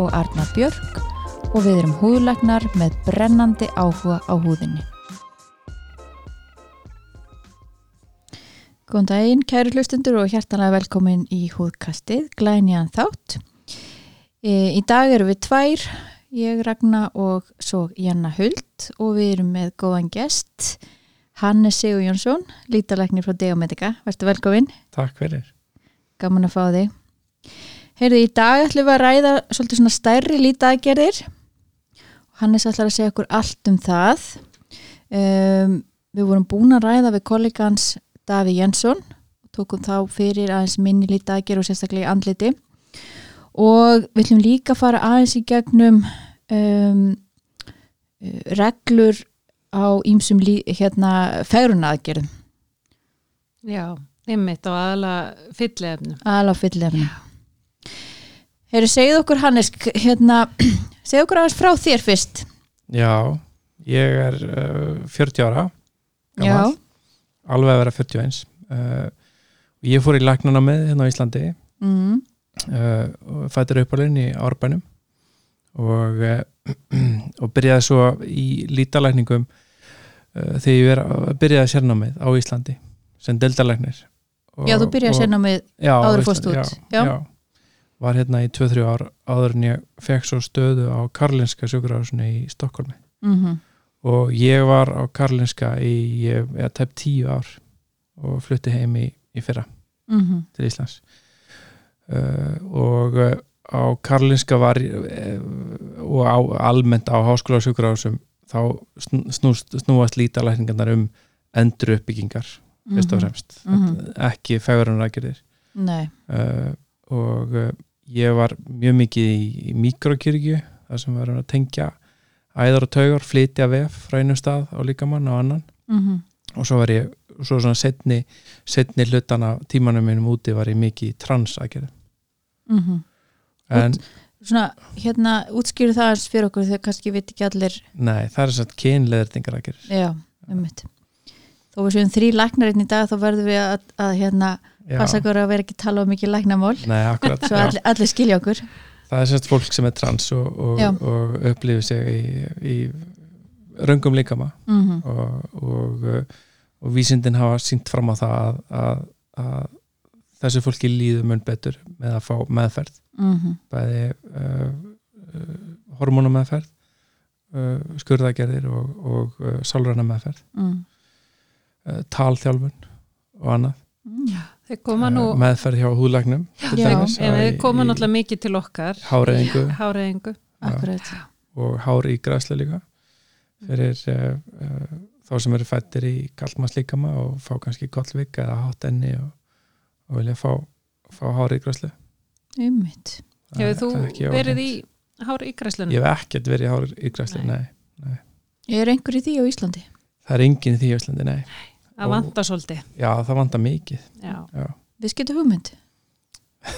og Arna Björk og við erum húðlagnar með brennandi áhuga á húðinni. Góðan daginn, kæru hlustundur og hjartanlega velkomin í húðkastið, glænjan þátt. E, í dag eru við tvær, ég Ragnar og svo Janna Huld og við erum með góðan gest, Hannes Sigur Jónsson, lítalæknir frá Deomedica. Værstu velkomin. Takk fyrir. Gaman að fá þig. Heyrðu, í dag ætlum við að ræða svolítið svona stærri lítaagerðir. Hannes ætlar að segja okkur allt um það. Um, við vorum búin að ræða við kollegans Daví Jensson tókum þá fyrir aðeins minni lítið aðgerð og sérstaklega í andliti. Og við ætlum líka að fara aðeins í gegnum um, reglur á ímsum hérna, fegruna aðgerðum Já, ymmit og aðala fyllefnu aðala fyllefnu Hefur segið okkur Hannes hérna, segið okkur aðeins frá þér fyrst. Já, ég er uh, 40 ára gammal. Alveg að vera 41 uh, ég fór í læknana með hérna á Íslandi. Mm. uh, og fættir uppalinn í árbænum. Og, uh, og byrjaði svo í lítalækningum uh, þegar ég vera, byrjaði sérnámið á Íslandi sem deltalæknir Já, þú byrjaði sérnámið áður fórst út. já, já. já, var hérna í 2-3 ár áður en ég fekk svo stöðu á Karlinska sjökurásunni í Stokkólmi mhm. Mm og ég var á Karlinska í eða tæp tíu ár og flutti heim í, í fyrra mm -hmm. til Íslands. Uh, og uh, á Karlinska var uh, og á, almennt á háskóla sjúkurásum þá snúst, snúast lítalækningarnar um endur uppbyggingar fyrst og fremst. Mm -hmm. ekki fegurunrækjurðir og ég var mjög mikið í, í mikrokirkju þar sem var að tengja æðar og taugar, flytja vef frá einu stað á líkamann á annan. Mm -hmm. og svo var ég svo svona setni, setni hlutana tímanum minnum úti var ég mikið í trans aðgerð mm -hmm. en Út, svona hérna útskýru það eins fyrir okkur þegar kannski veit ekki allir. Nei, það er svona kynleðurtingar aðgerð já, um mitt þó við séum þrý læknarinn í dag þá verðum við að, að hérna passa okkur að vera ekki tala um mikið læknamál. Nei, akkurat svo allir, allir skilja okkur. Það er sérst fólk sem er trans og, og, og upplifir sig í, í röngum líkama. Mm -hmm. og, og vísindin hafa sínt fram á það að, að, að þessu fólki líður mun betur með að fá meðferð. Mm -hmm. bæði uh, uh, hormónameðferð uh, skurðagerðir og sálræna meðferð mm. talþjálfun og annað nú... meðferð hjá húðlagnum en þið koma náttúrulega mikið til okkar háreðingu, háreðingu. og hár í græsle líka fyrir uh, uh, þá sem eru fættir í galdmannslíkama og fá kannski kollvik eða hátt enni og, og vilja fá, fá hár í græsle Ummitt Hefur þú verið í hár í græslunum? Ég hef ekkert verið í hár í græsle, nei. nei, nei. Er einhver í því á Íslandi? Það er engin í því á Íslandi, nei Það vantar svolítið. Já, það vantar mikið. Já. Já. Við skiltum hugmynd.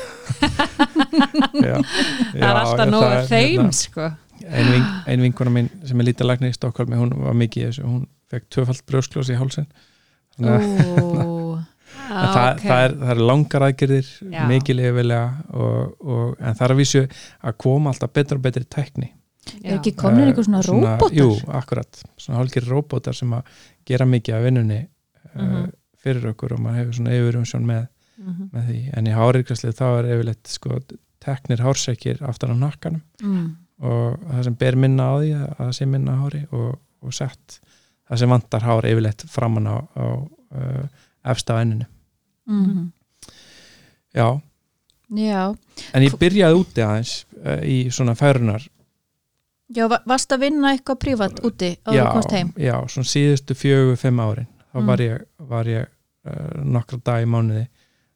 Já, Það er alltaf nógu þeim hérna, sko. Ein, ein vinkona mín sem er lítið lagni í Stokkólmi, hún var mikið í þessu. Hún fekk tvöfald brjósklós í hálsin það, okay. það, er, það er langar aðgerðir mikið liðvilega en það er að vísu að koma alltaf betur og betri tækni. Er ekki komin einhver svona, svona róbótar? Jú, akkurat, svona hálfgeir róbótar sem að gera mikið af vinnunni mm -hmm. fyrir okkur og maður hefur svona yfirumsjón með, mm -hmm. með því en í hárikvæslið þá er yfirleitt sko teknir hársekir aftan á nakkanum mm. og það sem ber minna á því að það sé minna hári og, og sett það sem vantar hár yfirleitt framann á, á uh, efsta enninu -hmm. Já Já En ég byrjaði úti aðeins uh, í svona færunar Já, varst að vinna eitthvað prívat úti á þú komst heim? Já, svona síðustu fjögur, fimm árin þá Mm. var ég, var ég uh, nokkra dag í mánuði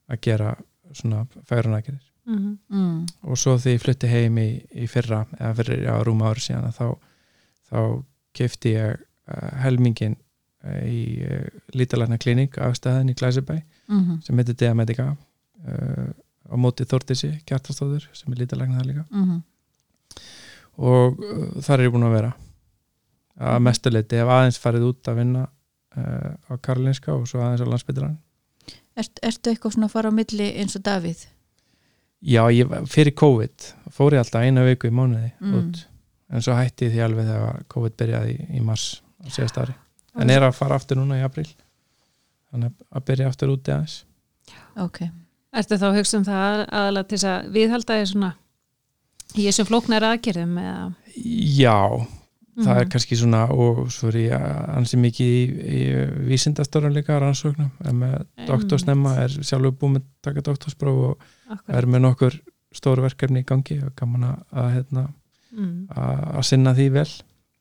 að gera svona færunækjir mm. mm. og svo því ég flutti heim í, í fyrra eða fyrir já, rúma ári síðan þá, þá kefti ég uh, helmingin uh, í uh, lítalækna kliník á stæðin í Glæsibæ Mm sem heitir Diamedica uh, á móti Þórtísi, Kjartastóður sem er lítalækna það líka -hmm. og uh, þar er ég búin að vera að mestuleiti hef aðeins farið út að vinna uh, á Karolinska og svo aðeins á landsbytran Ert, Ertu eitthvað svona að fara á milli eins og Davíð? Já, ég, fyrir COVID fór ég alltaf eina viku í mánuði Mm. út en svo hætti ég því alveg þegar COVID byrjaði í, í mars á síðast ári. En er að fara aftur núna í april þannig að byrja aftur út í aðeins Ok, Ertu þá að hugsa um það aðalega til þess að viðhalda þér svona í þessum flóknari aðgerðum eða? Já, það er Mhm. kannski svona og svo er ég ansi mikið í, í vísindastörum líka rannsóknum en með doktorsnemma er sjálfur búin að taka doktorspróf og Akkurat. er með nokkur stóru verkefni í gangi og gaman að, að, hérna, mm. sinna því vel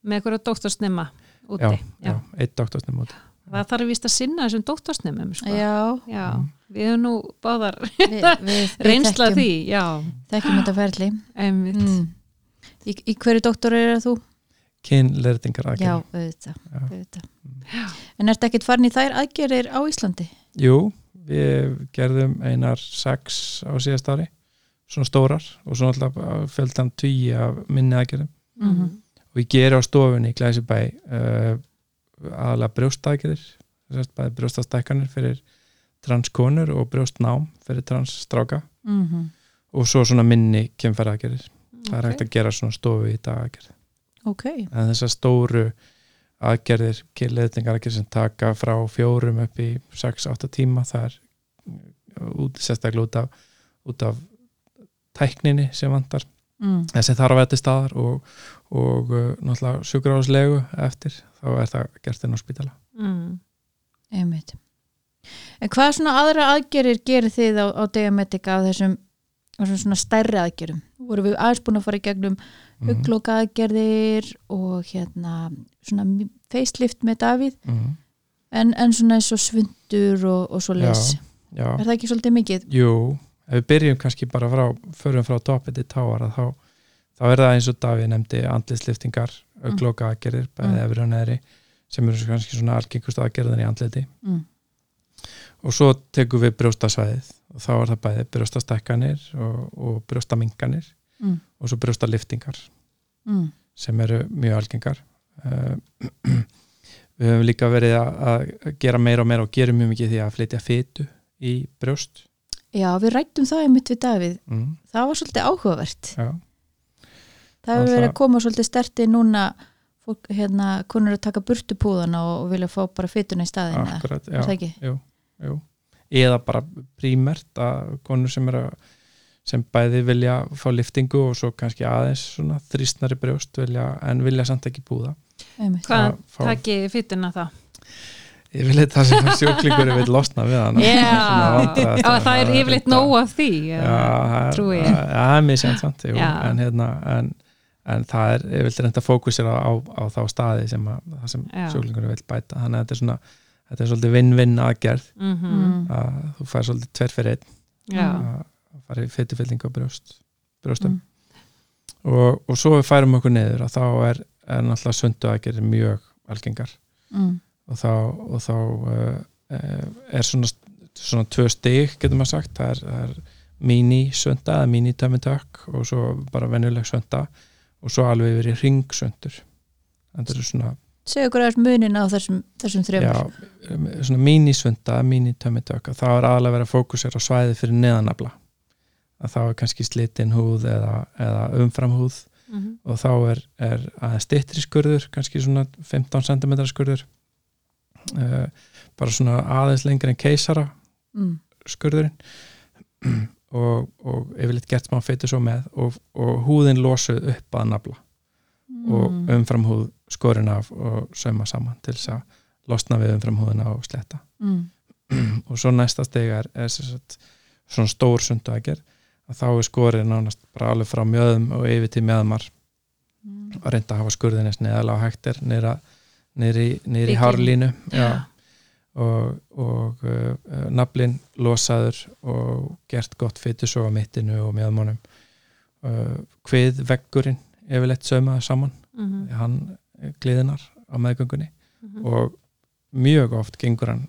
með eitthvað doktorsnema úti Já, já, eitt doktorsnema út það þarf vist að sinna þessum doktorsnemum sko. já Já, Mm. við erum nú báðar við, við, við reynsla þekkjum- því, já Þekkjum þetta ferli einmitt. mm. í, í hverju doktor er þú? Kynleirtingar Já, aðgerð auðvitað, Já. auðvitað. En ertu ekkert farin í þær aðgerir á Íslandi? Jú, við gerðum einar sex á síðast ári svona stórar og svo alltaf fjöldan tugi af minni aðgerðum Mhm. og ég geri á stofunni í Glæsibæ uh, aðalega brjóstaðgerðir þess að bæði brjóstastækkanir fyrir transkonur og brjóstnám fyrir transstráka Mm -hmm. og svo svona minni kemfæraðgerðir það er hægt að gera svona stofu í dagagerð Ok, en þessar stóru aðgerðir, leðningar sem taka frá fjórum upp í 6-8 tíma það er út, sérstaklega út af, út af tækninni sem vantar mm. en sem þarf að þetta staðar og, og uh, náttúrulega sjúkrahúslegu eftir þá er það gert inn á spítala mm. einmitt En hvað svona aðra aðgerir gerir þið á, á Diametica af þessum, þessum svona stærri aðgerum? Voru við aðeins búin að fara í gegnum Mhm. hugloka aðgerðir og hérna svona facelift með Davíð Mhm. en, en svona eins og svundur og, og svo les. Já, Er það ekki svolítið mikið? jú ef við byrjum kannski bara frá förum frá toppið til táara þá, þá er það eins og Davíð nefndi andlisliftingar Mm. auglóka aðgerðir, bæði Mm. efri og neðri sem eru kannski svona algengust aðgerðin í andliti Mm. og svo tekum við brjóstasvæðið og þá er það bæði brjóstastækkanir og, og brjóstaminganir Mm. Og svo brjóstaliftingar Mm. sem eru mjög algengar uh, við höfum líka verið að, gera meira og meira og gerum mjög mikið því að flytja fytu í brjóst Já, við rættum það einmitt við Davíð. mm, Það var svolítið áhugavert. já, Það hefur verið að koma svolítið sterti núna fólk, hérna, konur að taka burtupúðana og, og vilja fá bara fytuna í staðin eða? akkurat já, jú, jú. eða bara prímert að konur sem eru að sem bæði vilja fá liftingu og svo kannski aðeins svona þrýstnari brjóst vilja, en vilja samt ekki búða. Hvað Að fá- takki fytuna það? ég vil eitthvað sem sjúklingur vil losna við hann Já, það er yfirleitt nóg af því er- trúi ég. það er mjög sjönd samt en, hérna, en, en það er ég vil reynda fókusera á, á þá staði sem, að, það sem Já. sjúklingur vil bæta þannig að þetta er svona þetta er svolítið vinn-vinn aðgerð Mhm. Mm. að þú fær svolítið tver fyrir einn að fara í fytufyllingu á brjóst, brjóstum Mm. og, og svo við færum okkur niður að þá er, er náttúrulega sundu aðgerðir mjög algengar Mm. og þá, og þá uh, er svona, svona tvö stig getur maður sagt, það er, það er mini sönda eða mini tömmitök og svo bara venjuleg sönda og svo alveg yfir í ringsundur þetta eru svona, Segðu okkur aðeins munin á þessum, þessum þremur. já, um, svona mini sönda mini tömmitök og þá er verið að fókusera á svæði fyrir neðanabla að þá er kannski slitin húð eða, eða umfram húð Mhm. og þá er, er aðeins stittri skurður kannski svona 15 cm skurður uh, bara svona aðeins lengri en keisara Mm. skurðurinn og, og yfirleitt gert smá feitur svo með og, og húðin losuð upp að nafla og Mm. umfram húð skorin af og sauma saman til þess að losna við umfram húðina og sletta Mm. og svo næsta steg er, er svona stór sundu að að þá er skorið nánast bara alveg frá mjöðum og yfir til mjöðumar Mm. að reynda að hafa skurðin eins neðalega á hægtir Bikini. hárlínu já. og, og uh, uh, naflin losaður og gert gott fytur svo á mittinu og mjöðmónum uh, hvið veggurinn yfirleitt saumaður saman mhm, hann gliðinar á meðgöngunni mhm. og mjög oft gengur hann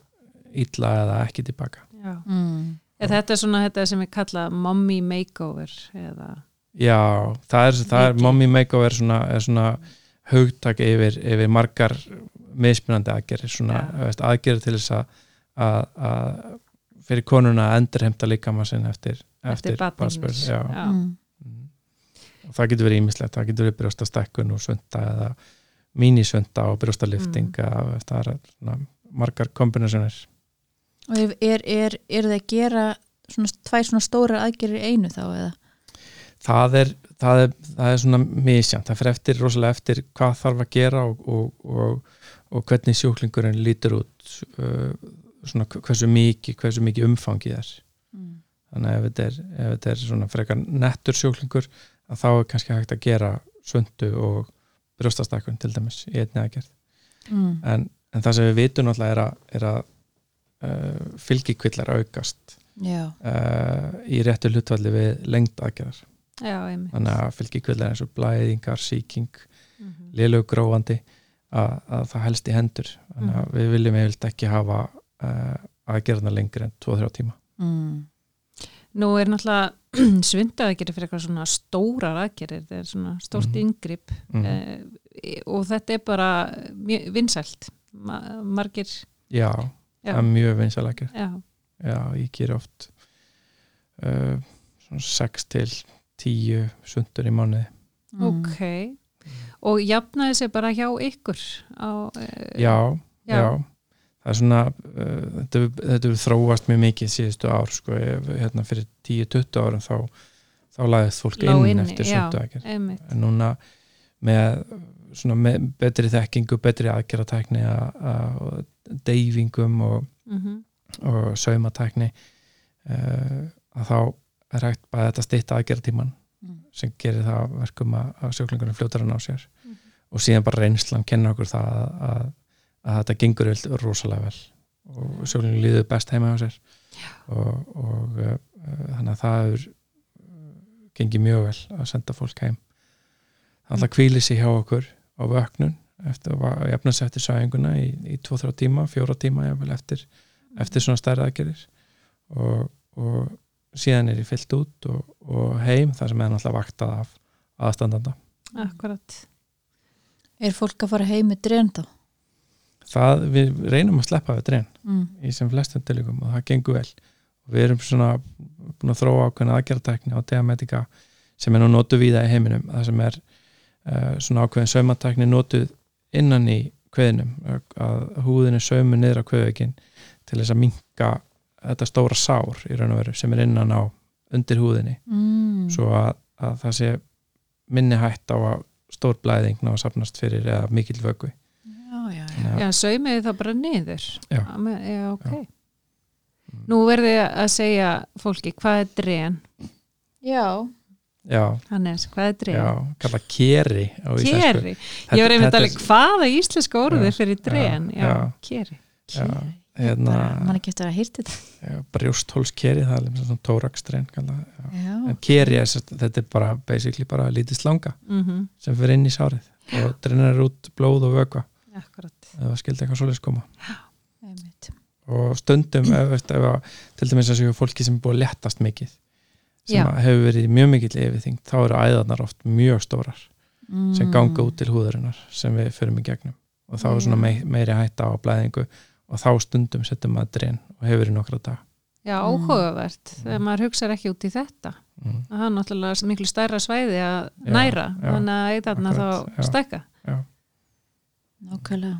illa eða ekki tilbaka Já. mm. Er þetta er svona þetta sem við kalla mommy makeover eða Já, það er, það er mommy makeover svona, er svona hugtak yfir, yfir margar mismunandi aðgerir svona aðgerir til þess að, fyrir konuna að endurheimta líkama sinn eftir, eftir eftir. Já. Mm. Og það getur verið ímislegt, það getur verið brjóstastekkun og svönda eða mínisvönda og brjóstalifting mm. það er svona margar kombinasjónir og er, er, er, það að gera svona, tvær svona stóra aðgerir einu þá eða það er, það er, það er svona misjant, það fyrir eftir, rosalega eftir hvað þarf að gera og, og, og, og hvernig sjúklingurinn lítur út uh, svona hversu mikið hversu mikið umfangið er mm. þannig ef þetta er, ef þetta er svona frekar nettur sjúklingur að þá er kannski hægt að gera svöndu og brjóstastakun til dæmis í einni aðgerð Mm. en, en það sem við vitum náttúrulega er að, er að fylgikvillar aukast uh, í réttu hlutvalli við lengd aðgerðar Já, einmitt þannig að fylgikvillar eins og blæðingar, sýking Mhm. lélög grófandi að, að það helst í hendur þannig að við viljum eiginlega ekki hafa uh, aðgerðna lengri en 2-3 tíma mm. Nú er náttúrulega svindað að gera fyrir eitthvað svona stórar aðgerir, þetta er svona stórt Mhm. yngripp mm. eh, og þetta er bara vinsælt Ma margir, já, það er mjög vinsalækir já, já, ég ger oft uh, svona 6 til 10 sundur í mánuði. Mm. ok. Og jafnaði sér bara hjá ykkur á, eh, já, Já. já, það er svona uh, þetta þetta hefur þróast mjög mikið síðustu ár sko, ef, hérna fyrir 10-20 árum þá, þá lagðist fólk inn inni, eftir einmitt, en núna með, svona, með betri þekkingu, betri aðgerratækni og deyfingum og, mm og saumatækni uh, að þá er hægt bara þetta stýtta aðgerratíman Mm. sem gerir það að verkum að, að sjóklingunum fljótar að ná sér. Mhm. og síðan bara reynslan kenna okkur það að, að, að þetta gengur vel, rosalega vel. Og sjóklingunum líður best heima á sér. Og, og uh, þannig að það er gengið mjög vel að senda fólk heim. Það alltaf kvíli sig hjá okkur á vöknun eftir að jafna sér eftir sæðinguna í, í 2-3 tíma, 4 tíma jafnvel eftir, eftir svona stærra aðgerir og, og síðan er ég fyllt út og, og heim þar sem er náttúrulega vaktað af aðstandanda. akkurat. Er fólk að fara heim með dren þá? Það, við reynum að sleppa við drein mm. í sem flestum tilíkum og það gengur vel. Og við erum svona búin að þróa ákveðna aðgerðartækni á diametika sem er nú notu víða í heiminum. Það sem er uh, svona ákveðin saumatækni notuð innan í kveðinum að húðin er saumu niður á kveðveikin til þess að minka þetta stóra sár í raun og veru sem er innan á undir húðinni Mm. svo að, að það sé minni hætt á að stór blæðing ná að sapnast fyrir eða mikil vöku já, já, já. Já, saumiði það bara niður Já. já ok Já. Nú verði að segja fólki hvað er dren já. Já, Hannes, hvað er dren? já, kalla keri á íslensku. Keri, ég var einmitt er- alveg hvaða íslenska orðið fyrir dren já, já. keri Já, Keri. hérna man ekki eftir að hýrti þetta já, brjósthólskeri, það er svona tórakstrein kalla, já. já. en keri er, þetta er bara basically bara lítið slanga mm sem fyrir inn í sárið og drennar út blóð og ef það skildi eitthvað svoleiðis koma Einmitt. og stundum ef, ef, ef að, til dæmis að séu fólki sem er búið að léttast mikið sem hefur verið í mjög mikill yfirþyngd þá eru æðarnar oft mjög stórar mm. sem ganga út til húðurinnar sem við förum í gegnum. Og þá er svona mei, meiri hætta á blæðingu og þá stundum setjum maður dren og hefur í nokkra dag Já, Mm. áhugavert, þegar maður hugsaði ekki út í þetta. Mm. það er náttúrulega miklu stærra svæði að Já, næra, já, þannig að akkurat, þá já. stækka. nákvæmlega.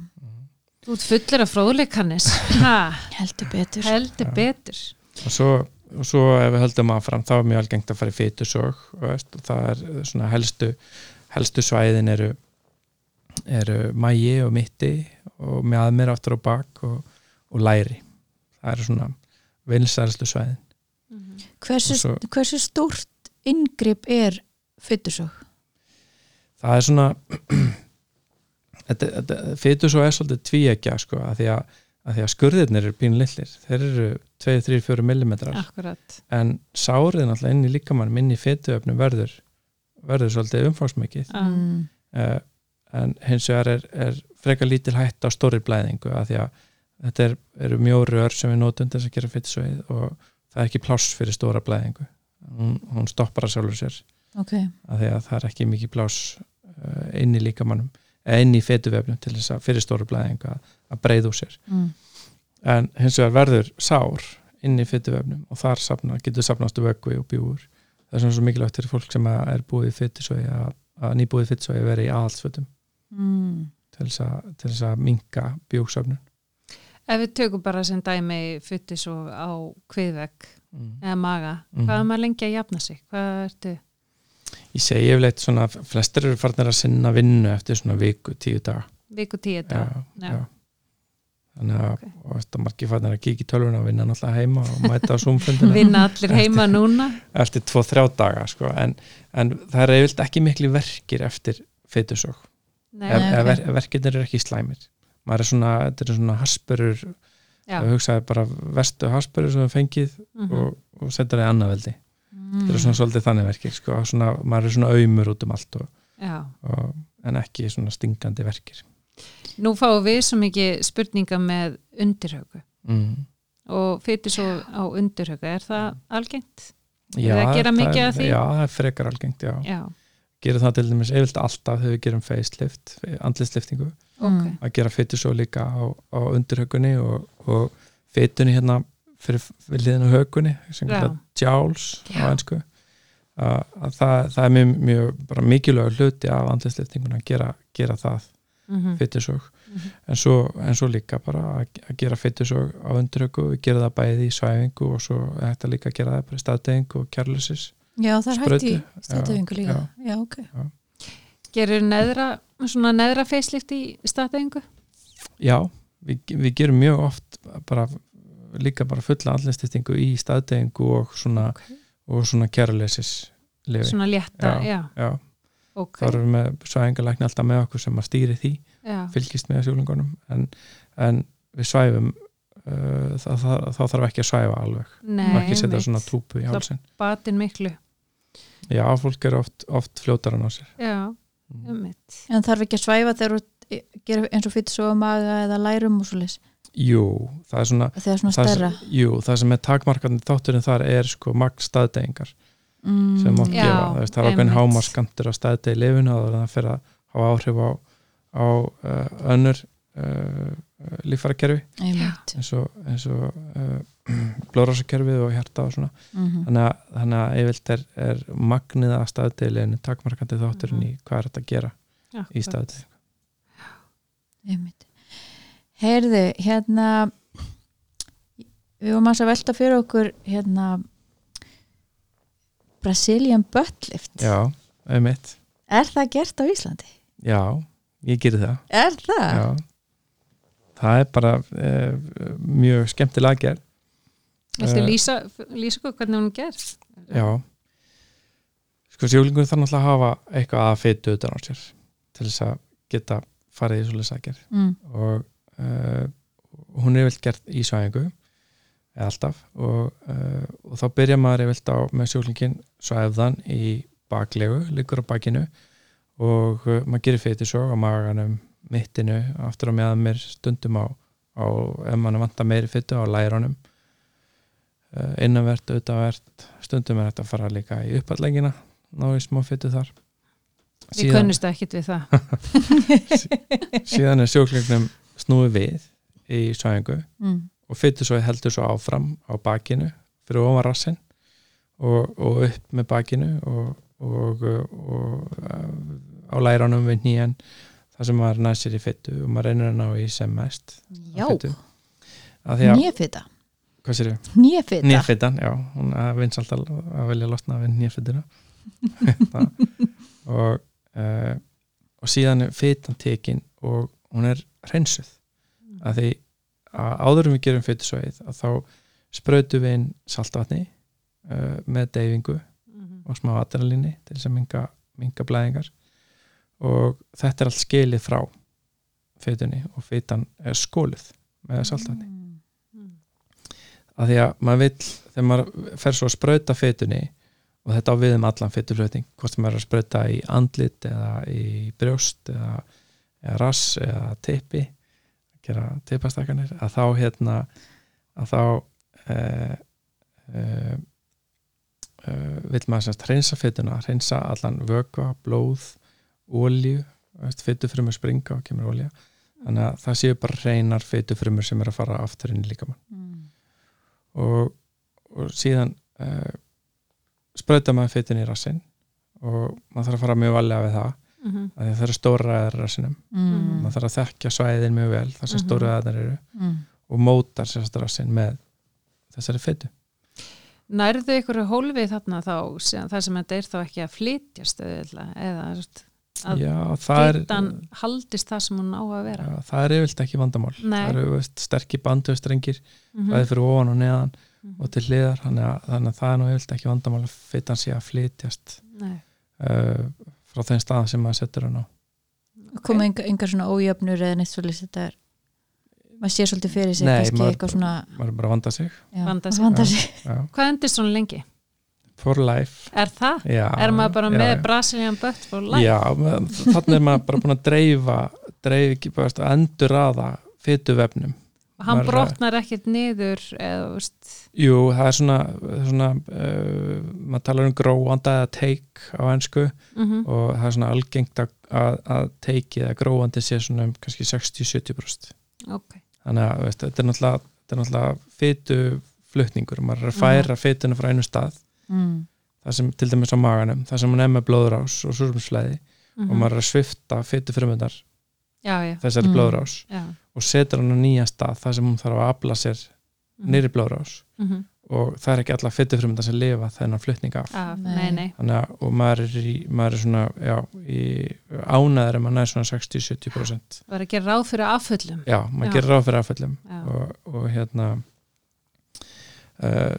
Þú ert fullir af fróðleikannis heldur betur. Heldur betur. Og svo, og svo ef við höldum áfram þá er mjög algengt að fara í fytusög og það er svona helstu helstu svæðin eru eru mægi og mitti og með aðmér aftur á bak og, og læri. Það eru svona vinsælstu svæðin. Hversu, Og svo- hversu stórt inngrip er fytusög það er svona fytusög er svolítið tvíekja sko, að því að, að því að skurðirnir eru pínlillir þeir eru 2-3-4 mm akkurat. En sárið náttúrulega inn í líkamann inn í fytuöfnum verður verður svolítið umfangsmikið. Mm. uh, en hins vegar er, er frekar lítil hætt á stóri blæðingu að því að þetta er, eru mjórur sem við notum til þess að gera fytusveið og það er ekki pláss fyrir stóra blæðingu. Hún, hún stoppar að sjálfur sér. Ok, að því að það er ekki mikið pláss uh, inn í líkamannum eða inn í fytuvefnum til þess að fyrir stóra blæðingu að, að breyða úr sér mm. en hins vegar verður sár inn í fytuvefnum og þar safna, getur safnast vöggvi og bjúur það er svona svo mikilvægt fyrir fólk sem að er búið í fytusveið að, að nýbúið fytusveið veri í aðhaldsfötum Mm. til þess að, að minka bjóksöfnun ef við tökum bara sem dæmi futtis og á kviðvegg mm. eða maga, Mhm. hvað er maður lengi að jafna sig hvað ertu, ég segi yfirleitt svona flestir eru farnir að sinna vinnu eftir svona viku, tíu daga viku tíu já, dag já. Já. Þannig að Ok. og þetta margir farnir að kíkja í tölvuna og vinna náttúrulega heima og mæta á zoomfundina vinna allir heima núna eftir tvo, þrjá daga sko. en, en það er yfirleitt ekki miklu verkir eftir ef ok. ver, verkirnir eru ekki slæmir maður er svona, þetta er svona haspurur já, að hugsaði bara vestu haspurur sem við fengið mhm. og, og setja það í annað veldi Mm. þetta er svona svolítið þannig verkir sko, svona, maður er svona auðmur út um allt og, og, en ekki svona stingandi verkir nú fáum við svo mikið spurninga með undirhaugu mm. og fyrir svo á undirhaugu er það algengt? já, gera það mikið er- af því? já, það er frekar algengt já. já, gerum það til dæmis yfirleitt alltaf þegar við gerum facelift, andlisliftingu ok Mm. að gera fytu svo líka á, á undirhaugunni og, og fytunni hérna fyrir við liðin á högunni sem kallar jowls Já. á ennsku að, að það, það er mjög, mjög bara mikilvægur hluti af andlisliftingun að gera, gera það Mhm, fytusög mhm. en, svo, en svo líka bara að, að gera fytusög á við gera það bæði í svæfingu og svo þetta líka að gera það staðdeging og kærlusis já, það er hægt í stættufingu líka já. já, ok gerir neðra, svona neðra facelift í staðdæðingu? já, við, við gerum mjög oft bara líka bara fulla andlisliftingu í staðdegingu og svona, Ok. og svona kærleisis lifi. svona létta, já, Já. Já, ok þá erum við með svæðingalækni alltaf með okkur sem að stýri því, já, fylgist með sjúlingunum en, en við svæfum uh, það, það, þá þarf ekki að svæfa alveg, nei, maður ekki setja svona túpu í Það- hálsin. batin miklu Já, fólk er oft, oft fljótar á sér. já, Mm. um mitt en þarf ekki að svæfa þegar þú gerir eins og fyrir svo maga eða lærum og svo leys Jú, það er svona þegar svona það jú, það sem er takmarkandi þátturinn þar er sko magn staðdegingar mm. sem mátt Já, gefa, það, veist, það er einmitt. hámarskantur að staðdegi lifinu og það fyrir að hafa áhrif á, á uh, önnur uh, líffærakerfi einmitt eins og, eins og uh, blóðrásakerfið og hjarta og svona mm þannig að, þannig að yfirlt er, er magnið að staðdegilinu takmarkandi þátturinn í hvað er þetta að gera í Akkurat. staðdegi einmitt heyrðu, hérna við varum að velta fyrir okkur hérna Brazilian butt lift Já, einmitt er það gert á Íslandi? Já, ég gerir það er það? Já. það er bara uh, mjög skemmtilega gerð Viltu Eh, lýsa, lýsa okkur hvernig hún gerð? Já Sko sjúklingur þarf náttúrulega að hafa eitthvað að fytu utan á sér til þess að geta farið í svolítið sækjar Mm. og uh, hún er vilt gert í svæðingu eða alltaf. Og, uh, og þá byrja maður vilt á með sjúklingin svæðan í baklegu, liggur á bakinu. Og uh, maður gerir fytu svo á maganum, mittinu aftur á meðan mér stundum á, á ef mann vantar meiri fytu á læranum uh, innanvert, auðvitað stundum er þetta að fara líka í uppallegina ná í smá fytu þar. Við kunnumst ekkit við það. Síðan er sjúklingnum snúið við í svæðingu Mm. Og fytusóið heldur svo áfram á bakinu fyrir ofan rassin og, og upp með bakinu og, og, og á læranum við nýjan þar sem maður næsir í fytu og maður reynir að ná í sem mest já, að, nýfita hvað sér ég? nýfita Nýfitan, já, hún vins alltaf að velja losna við nýfituna og uh, og síðan er fitan tekin og hún er hreinsuð. Að því að áður en við gerum fytusvæðið að þá sprautum við inn saltvatni uh, með deyfingu Mhm. og smá adrenalíni til þess að minga, minga blæðingar og þetta er allt skilið frá fytunni og fytan er skólið með saltvatni Mm. af því að maður vill, þegar maður fer svo að sprauta fytunni og þetta á við um allan fytuflutning, hvort maður er að sprauta í andlit eða í brjóst eða, eða rass eða tippi gera tippastakanir að þá hérna að þá eh, eh, eh, vill maður semst hreinsa fytuna, hreinsa allan vökva, blóð, ólju fytufrumur springa og kemur ólja þannig að það séu bara hreinar fytufrumur sem er að fara aftur inn í líkamann. Mm. og, og síðan sprauta maður fytin í rassin og maður þarf að fara mjög valega við það Mhm. af því að það eru stóra ræðar rassinum Mm. maður þarf að þekkja svæðin mjög vel þar sem Mhm. stóra ræðar eru Mm. og mótar sérst rassin með þessari fytu Nærðu ykkur hólfið þarna þá sem, það sem þetta er þá ekki að flytjast auðvitað, eða að það fitan haldist það sem hún á að vera já, það er yfirlt ekki vandamál Nei. það eru sterkir bandöstrengir Mhm. bæði fyrir ofan og neðan Mhm. og til hliðar þannig að, þannig að það er nú yfirlt ekki vandamál að fytan sé að flytjast Nei. uh, frá þeim stað sem maður setur hann á koma enga, enga svona ójöfnur eða neitt svolítið þetta er maður sé svolítið fyrir sig Nei, maður- eitthvað svona maður er bara að vanda sig já, Vanda sig. vanda sig. já. Hvað endist svona lengi? for life Er það? já, er maður bara já, með já. Brazilian butt for life? já, þannig er maður bara búin að dreifa dreif ekki bara að endur aða fytuvefnum Hann maður- brotnar ekkert niður eða, veist, jú, það er svona, svona uh, maður talar um gróanda eða teik á ennsku mm og það er svona algengt að, að, teiki eða gróandi sé svona um kannski 60-70% ok. Þannig að veist, þetta er náttúrulega, náttúrulega fytuflutningur, maður er að færa fytuna frá einu stað. Mm. það sem til dæmis á maganum, það sem hann er með blóðrás og súrumslæði Mhm. og maður er að svifta já, þessari Mm. blóðrás. Já og setur hann á nýja stað þar sem hún þarf að afla sér Mhm. nýri blóðrás. Mhm. og það er ekki alla fytufrumundar sem lifa þennan flutning af. Af- Nei. Nei, að, og maður er, í, maður er svona já, í ánæður en maður er svona 60-70% Það var ekki ráð fyrir afföllum já, maður Já. gerir ráð fyrir afföllum og, og hérna uh,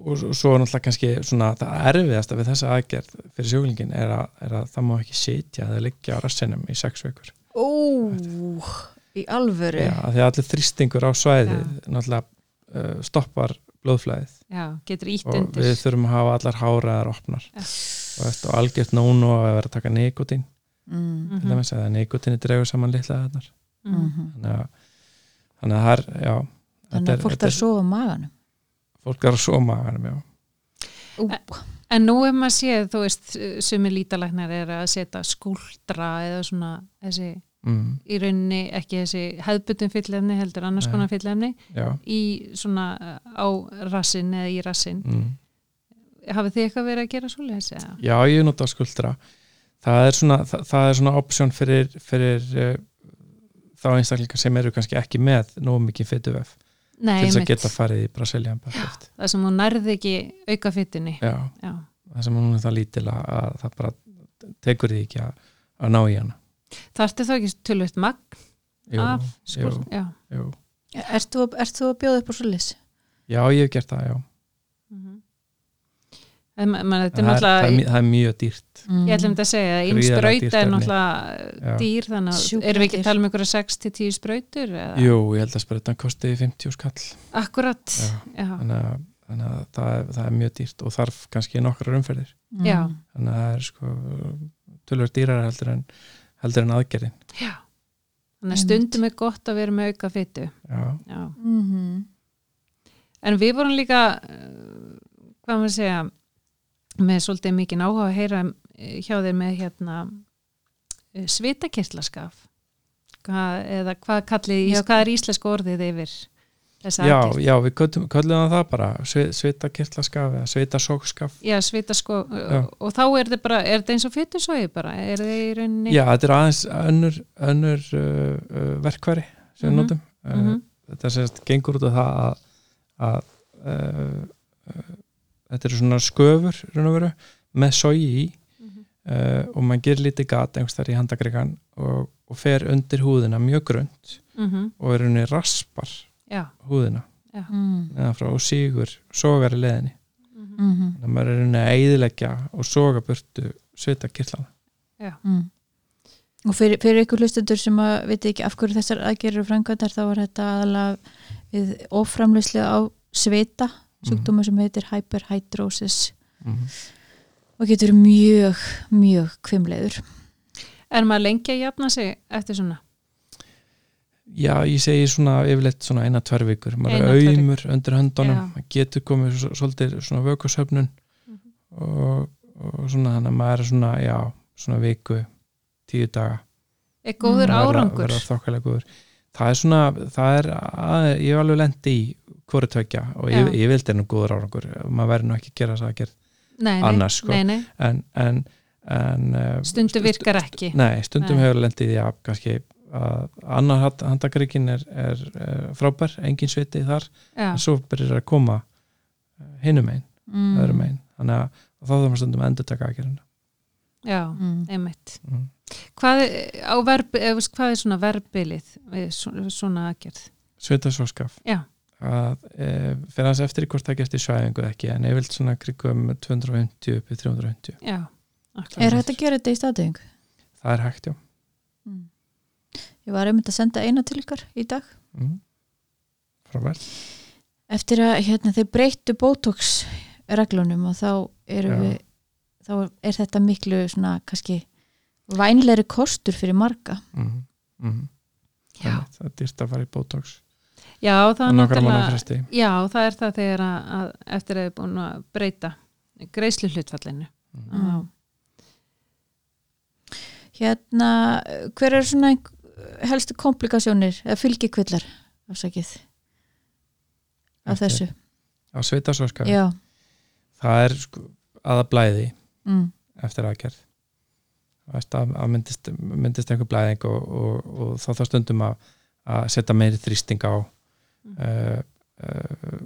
og, og svo er náttúrulega kannski svona það erfiðasta við þessa aðgerð fyrir sjóklingin er, að- er að það má ekki sitja eða liggja á rassinum í sex vikur. Ó, í alvöru já, af því að allir þrýstingur á svæði Já. náttúrulega uh, stoppar blóðflæðið Já, getur ítt og undir við þurfum að hafa allar háraðar opnar Já. og, og algjört nónu að vera að taka nikotín mm. til Mhm. dæmis eða nikotíni dregur saman litla Mhm. Mhm. þannig að, þannig að það er já, þannig að fólk þarf að sofa maganum fólk er að soma maganum, já. Ú, En nú ef maður séð, þú veist, sumi lítalæknar er að setja skúldra eða svona þessi, Mm, í rauninni ekki þessi hefðbundum fyllefni heldur annars Nei. konar fyllefni í svona á rassin eða í rassin. mm. Hafið þið eitthvað verið að gera svoleiðis? eða? já, ég nota skuldra það er svona, það, það er svona option fyrir, fyrir uh, þá einstaklingar sem eru kannski ekki með nógu mikið fytuvef Nei, til þess að geta farið í Brasilian Butt Það sem hún nærði ekki auka Já. það sem hún er það lítil að, að það bara tekur því ekki að, að ná í hana Þarftu þá ekki tölvöld magn jú, af jú, skúld? Já. jú. ert þú, ert þú að bjóða upp á svoleiðis? já, ég hef gert það, já Mhm. En þetta er En það, er, það, er, það er mjög dýrt Mm. ég ætlum þetta að segja, einn dýrt er náttúrulega dýr, þannig að erum við ekki að tala um einhverja 6-10 sprautur? Eða? jú, ég held að sprautan kosti 50 skall Akkurat, Já. já. þannig að, þannig að það, er, það er mjög dýrt og þarf kannski nokkrar umferðir Mm. Já. þannig að það er sko tölvöld dýrar heldur en, heldur en aðgerðin já. Þannig að stundum er gott að vera með auka fyttu. já, Já. Mhm. En við vorum líka, uh, hvað maður segja, með svolítið mikið áhuga að heyra eh, hjá þér með hérna uh, svitakirtlaskaf. Hvað, eða hvað kallið, hvað er íslensk orðið yfir já, já við köllum, köllum það bara svi- svitakirtlaskaf eða svitasókskaf Já, svita sko, Já. og þá er þetta bara, er þetta eins og fytusói bara, er þetta í rauninni? já, þetta er aðeins önnur, önnur uh, uh, verkværi sem við Mhm, notum uh, Mhm. þetta sést gengur út af það að, að uh, uh, þetta eru svona sköfur veru, með sogi í Mhm. uh, og maður gerir lítið gat einhvers þar í handagregan og, og fer undir húðina mjög grönt Mhm. og er henni raspar Já. húðina Mm. frá og sígur sogar í leðinni Mhm. Mhm. þannig að maður er henni að eyðileggja og soga burtu svita kirtlana Já. Mm. og fyrir, fyrir ykkur hlustendur sem að veit ekki af hverju þessar aðgerður framkvæmdar þá er þetta aðalega við oframleyslu á svita sjúkdóma sem heitir hyperhidrosis mm og getur mjög, mjög kvimleiður Er maður lengi að jafna sig eftir svona? Já, ég segi svona yfirleitt svona eina tvær vikur. Maður Eina, er auðmur undir höndunum. Já. maður getur komið svo- svolítið svona vökusöfnun Mhm. og, og svona þannig að maður er svona, já, svona viku tíu daga. Er góður verða- árangur? þokkalega góður. Það er svona, það er að, ég hef alveg lendi í hvori tvekja og ég, ég vildi nú góður árangur. Maður verður nú ekki að gera það að gera Nei, annars, sko. nei, nei. en, en, en uh, Stundu virkar ekki. Nei, stundum hefur lendið já, kannski að annar handakrikin er, er, frábær, engin sviti þar Já, en svo byrjar að koma hinum einn, mm. öðrum einn þannig að þá þarf maður stundum að endur taka aðgerðina já, mm. einmitt mm. Hvað, er- á verb, eða, veist, hvað er svona verbilið við svo- svona aðgerð? svita svo skaf Já. að e, fyrir hans eftir hvort það gerst í svæðingu ekki en ég vilt svona krigum 250 upp í 350 Já. Er hægt að gera þetta í staðdeging? það er hægt, já Mm. Ég var einmitt að senda eina til ykkar í dag mm. frábært eftir að hérna, þeir breyttu Botox reglunum og þá eru Já. við þá er þetta miklu svona kannski vænlegri kostur fyrir marga mm. Mm. Já. það er dýrt að fara í Botox Já, það er Já, það er það þegar að, að eftir að þið búin að breyta greiðslu hlutfallinu mm. Hérna, hver er svona helstu komplikasjónir eða fylgikvillar afsakið af Eftir- þessu? á svita svo skaf Já, það er sko, aða blæði mm. eftir aðgerð veist, að, myndist, myndist einhver blæðing og, og, og þá þá stundum að, að setja meiri þrýsting á Mm. uh, uh,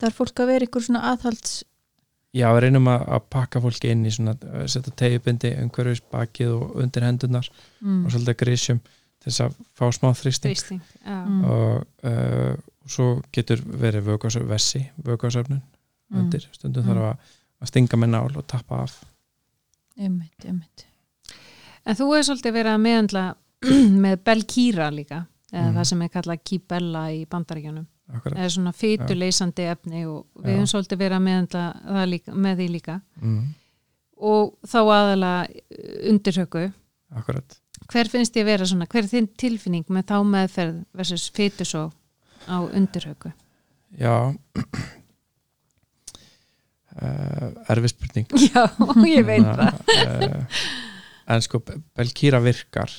Það er fólk að vera ykkur svona aðhalds já, við reynum að, að pakka fólki inn í svona, uh, setja tegjubindi umhverfis bakið og undir hendunar mm. og svolítið grísjum til þess að fá smá þrýsting. Þrýsting Mm. og uh, svo getur verið vessi, vökvasöfnun Mm. undir, stundum Mm. þarf að, að stinga með nál og tappa af. Einmitt, einmitt. En þú hefur svolítið verið að meðandla með Belkýra líka eða Mhm. það sem er kallað Kibella í bandaríkjunum. Eða svona fytuleysandi efni og við Já. höfum svolítið verið að meðandla það líka, með því líka. Mm, og þá aðalega undirhöku akkurat hver finnst ég vera svona, hver er þinn tilfinning með þá meðferð versus fytusó á undirhöku? Já. Uh, erfið spurning. Já, ég veit það. uh, En sko Belkýra virkar.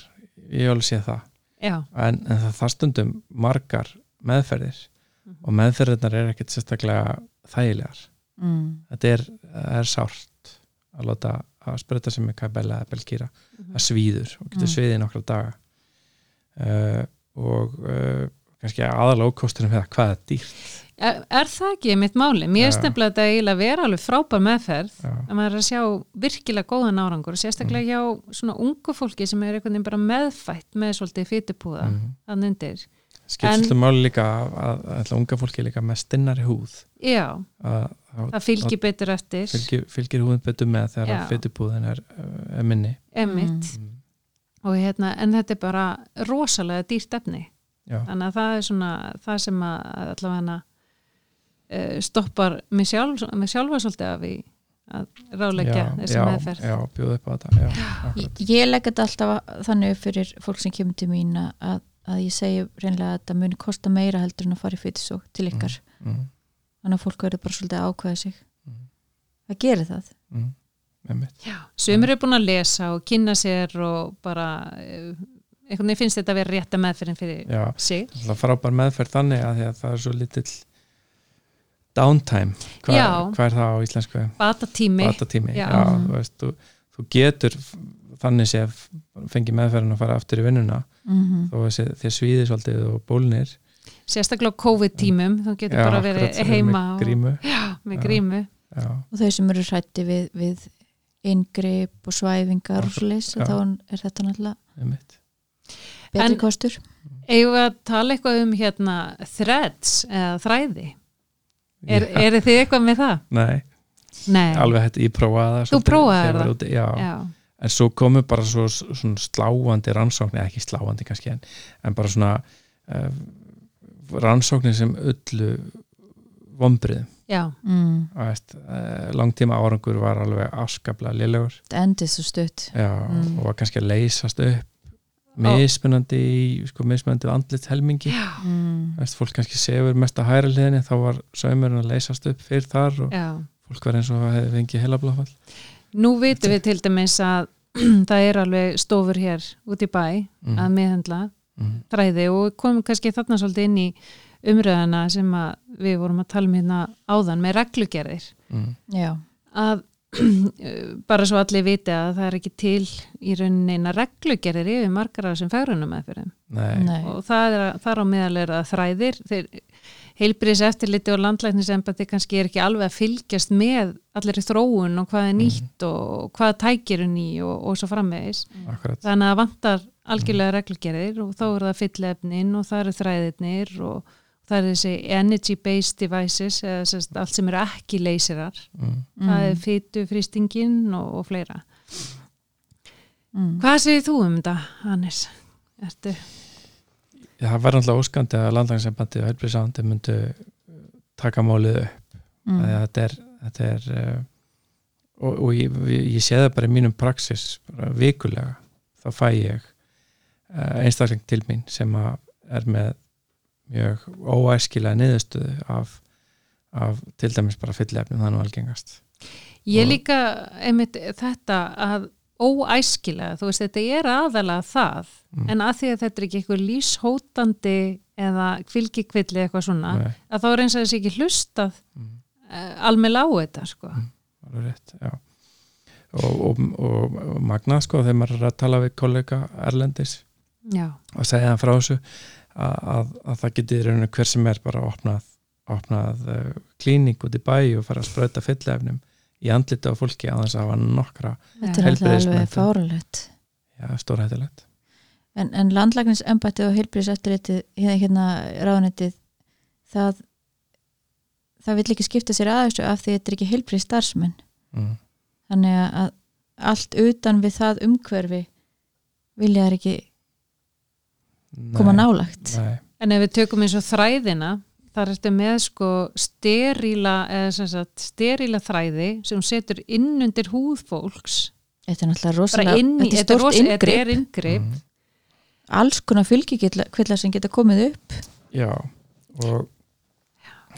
Ég alveg séð það. En, en það, það stundum margar meðferðir Mhm. og meðferðirnar er ekkert sérstaklega þægilegar. Mm. þetta er, er sárt að láta að spröta sem með kabella eða Belkýra Mhm. það svíður og getur Mm. sviðið nokkra daga uh, og uh, kannski aðalega ókosturinn við það hvað er dýrt er, er það ekki mitt máli? Mér Já. finnst nefnilega þetta eiginlega vera alveg frábær meðferð Já. að maður er að sjá virkilega góðan árangur og Mm. sérstaklega hjá svona ungu fólki sem er einhvern veginn bara meðfætt með svolítið fytupúða Mhm. þannig undir skipt svolítið máli líka að, að, að unga fólki er líka með stinnari húð. Já, að, að það fylgir betur eftir. fylgir, fylgir húðin betur með þegar Já. fytupúðin er, er minni. Emitt mm. og hérna, en þetta er bara rosalega dýrt efni. Já, þannig að það er svona það sem að allavega uh, stoppar mig, sjálf, mig sjálfa svolítið af í að ráleggja þessi já, meðferð. já, bjóða upp á þetta. Ég, ég legg þetta alltaf þannig fyrir fólk sem kemur til mín að, að ég segi reynlega að þetta muni kosta meira heldur en að fara í fytisók til ykkar. Mm, þannig að fólk verður bara svolítið að ákveða sig. Mm, það gerir það. Mm, einmitt. Sumir eru búin að lesa og kynna sér og bara eh, einhvern veginn finnst þetta að vera rétta meðferðin fyrir Já, sig. Það frábær meðferð þannig að því að það er svo lítill downtime. Hvað, Já. hvað er það á íslensku? Batatími. Batatími, Já. já, þú veist þú, þú getur þannig sé fengið meðferðin að fara aftur í vinnuna mm -hmm. þó þessi, þér svíðir svolítið og bólnir sérstaklega á COVID-tímum þú getur bara verið akkurat, heima með grímu og, já, með Já. grímu já, og þau sem eru hrætti við, við inngrip og svæfingar og Já. þá er þetta náttúrulega betri En- kostur að tala eitthvað um hérna threads eða þræði er, Já. eru þið eitthvað með það? Nei, Nei, alveg hætti, ég prófaði það Þú var það? já. já, en svo komu bara svo, svona sláandi rannsóknir, ekki sláandi kannski en, en bara svona uh, rannsóknir sem öllu vombriðum já, mm. uh, langtíma árangur var alveg afskaplega liðlegur endið svo stutt. Já, Mm. og var kannski að leysast upp mismunandi í sko, mismunandi andlit helmingi. Mm. Veist, fólk kannski sefur mest að hæra hliðinni þá var saumurinn að leysast upp fyrir þar og já. fólk var eins og hefði fengið heilablófall Nú vitum við til dæmis að það er alveg stofur hér út í bæ mm. að meðhendla mm. þræði og komum kannski þarna svolítið inn í umröðana sem að við vorum að tala um hérna áðan með reglugerðir Mm. já, að bara svo allir viti að það er ekki til í rauninni eina reglugerðir yfir margar af þessum færunum Nei, nei og það er, þar á meðal er að þræðir þeir heilbriðis eftirliti og landlæknisembati kannski er ekki alveg að fylgjast með allir þróun og hvað er nýtt og hvað tækir er ný og, og svo framvegis akkurat þannig að vantar algjörlega reglugerðir og þá er það fyllefnin og það eru þræðirnir og það er þessi energy based devices eða sérst, allt sem eru ekki leysirar mm. það er fytu fristingin og, og fleira mm. hvað segir þú um þetta, Hannes? Ertu? Það var náttúrulega óskandi að landlægnsembandi og helbriðsándi myndu taka málið upp Mm. þetta er, þetta er uh, og, og ég, ég sé það bara í mínum praxis bara vikulega þá fæ ég uh, einstakling til mín sem að er með mjög óæskilega niðurstöðu af, af til dæmis bara fyllefnum er nú algengast Ég líka einmitt þetta að óæskilega, þú veist, þetta er aðalega það, Mm. en að því að þetta er ekki eitthvað líshótandi eða kvilkikvilli eitthvað svona, Nei, að þá er eins og þessi ekki hlustað mm, uh, almenn á þetta, sko. alveg rétt, og, og, og, og magnað sko þegar maður er að tala við kollega Erlendis Já, og segja hann frá þessu að, að, að það rauninu hver sem er bara opnað, opnað uh, klíning út í bæ og fara að sprauta fyllefnum í andlita á fólki að þess að hafa nokkra þetta er alveg fáralegt já, stórhættilegt en, en landlæknisembætti og heilbriðis eftirlitið hérna, hérna ráðunetið það það vill ekki skipta sér að þessu af því þetta er ekki heilbrið starfsmenn mm. þannig að allt utan við það umhverfi vilja þær ekki koma Nei, nálagt nei, en ef við tökum eins og þræðina, þar ertu með sko steríla, eða sem sagt steríla þræði sem setur inn undir húð fólks, þetta er náttúrulega rosalega inn í, þetta er þetta er stórt rosa- þetta inngrip. er mm. alls konar fylgikvillar sem geta komið upp. Já og,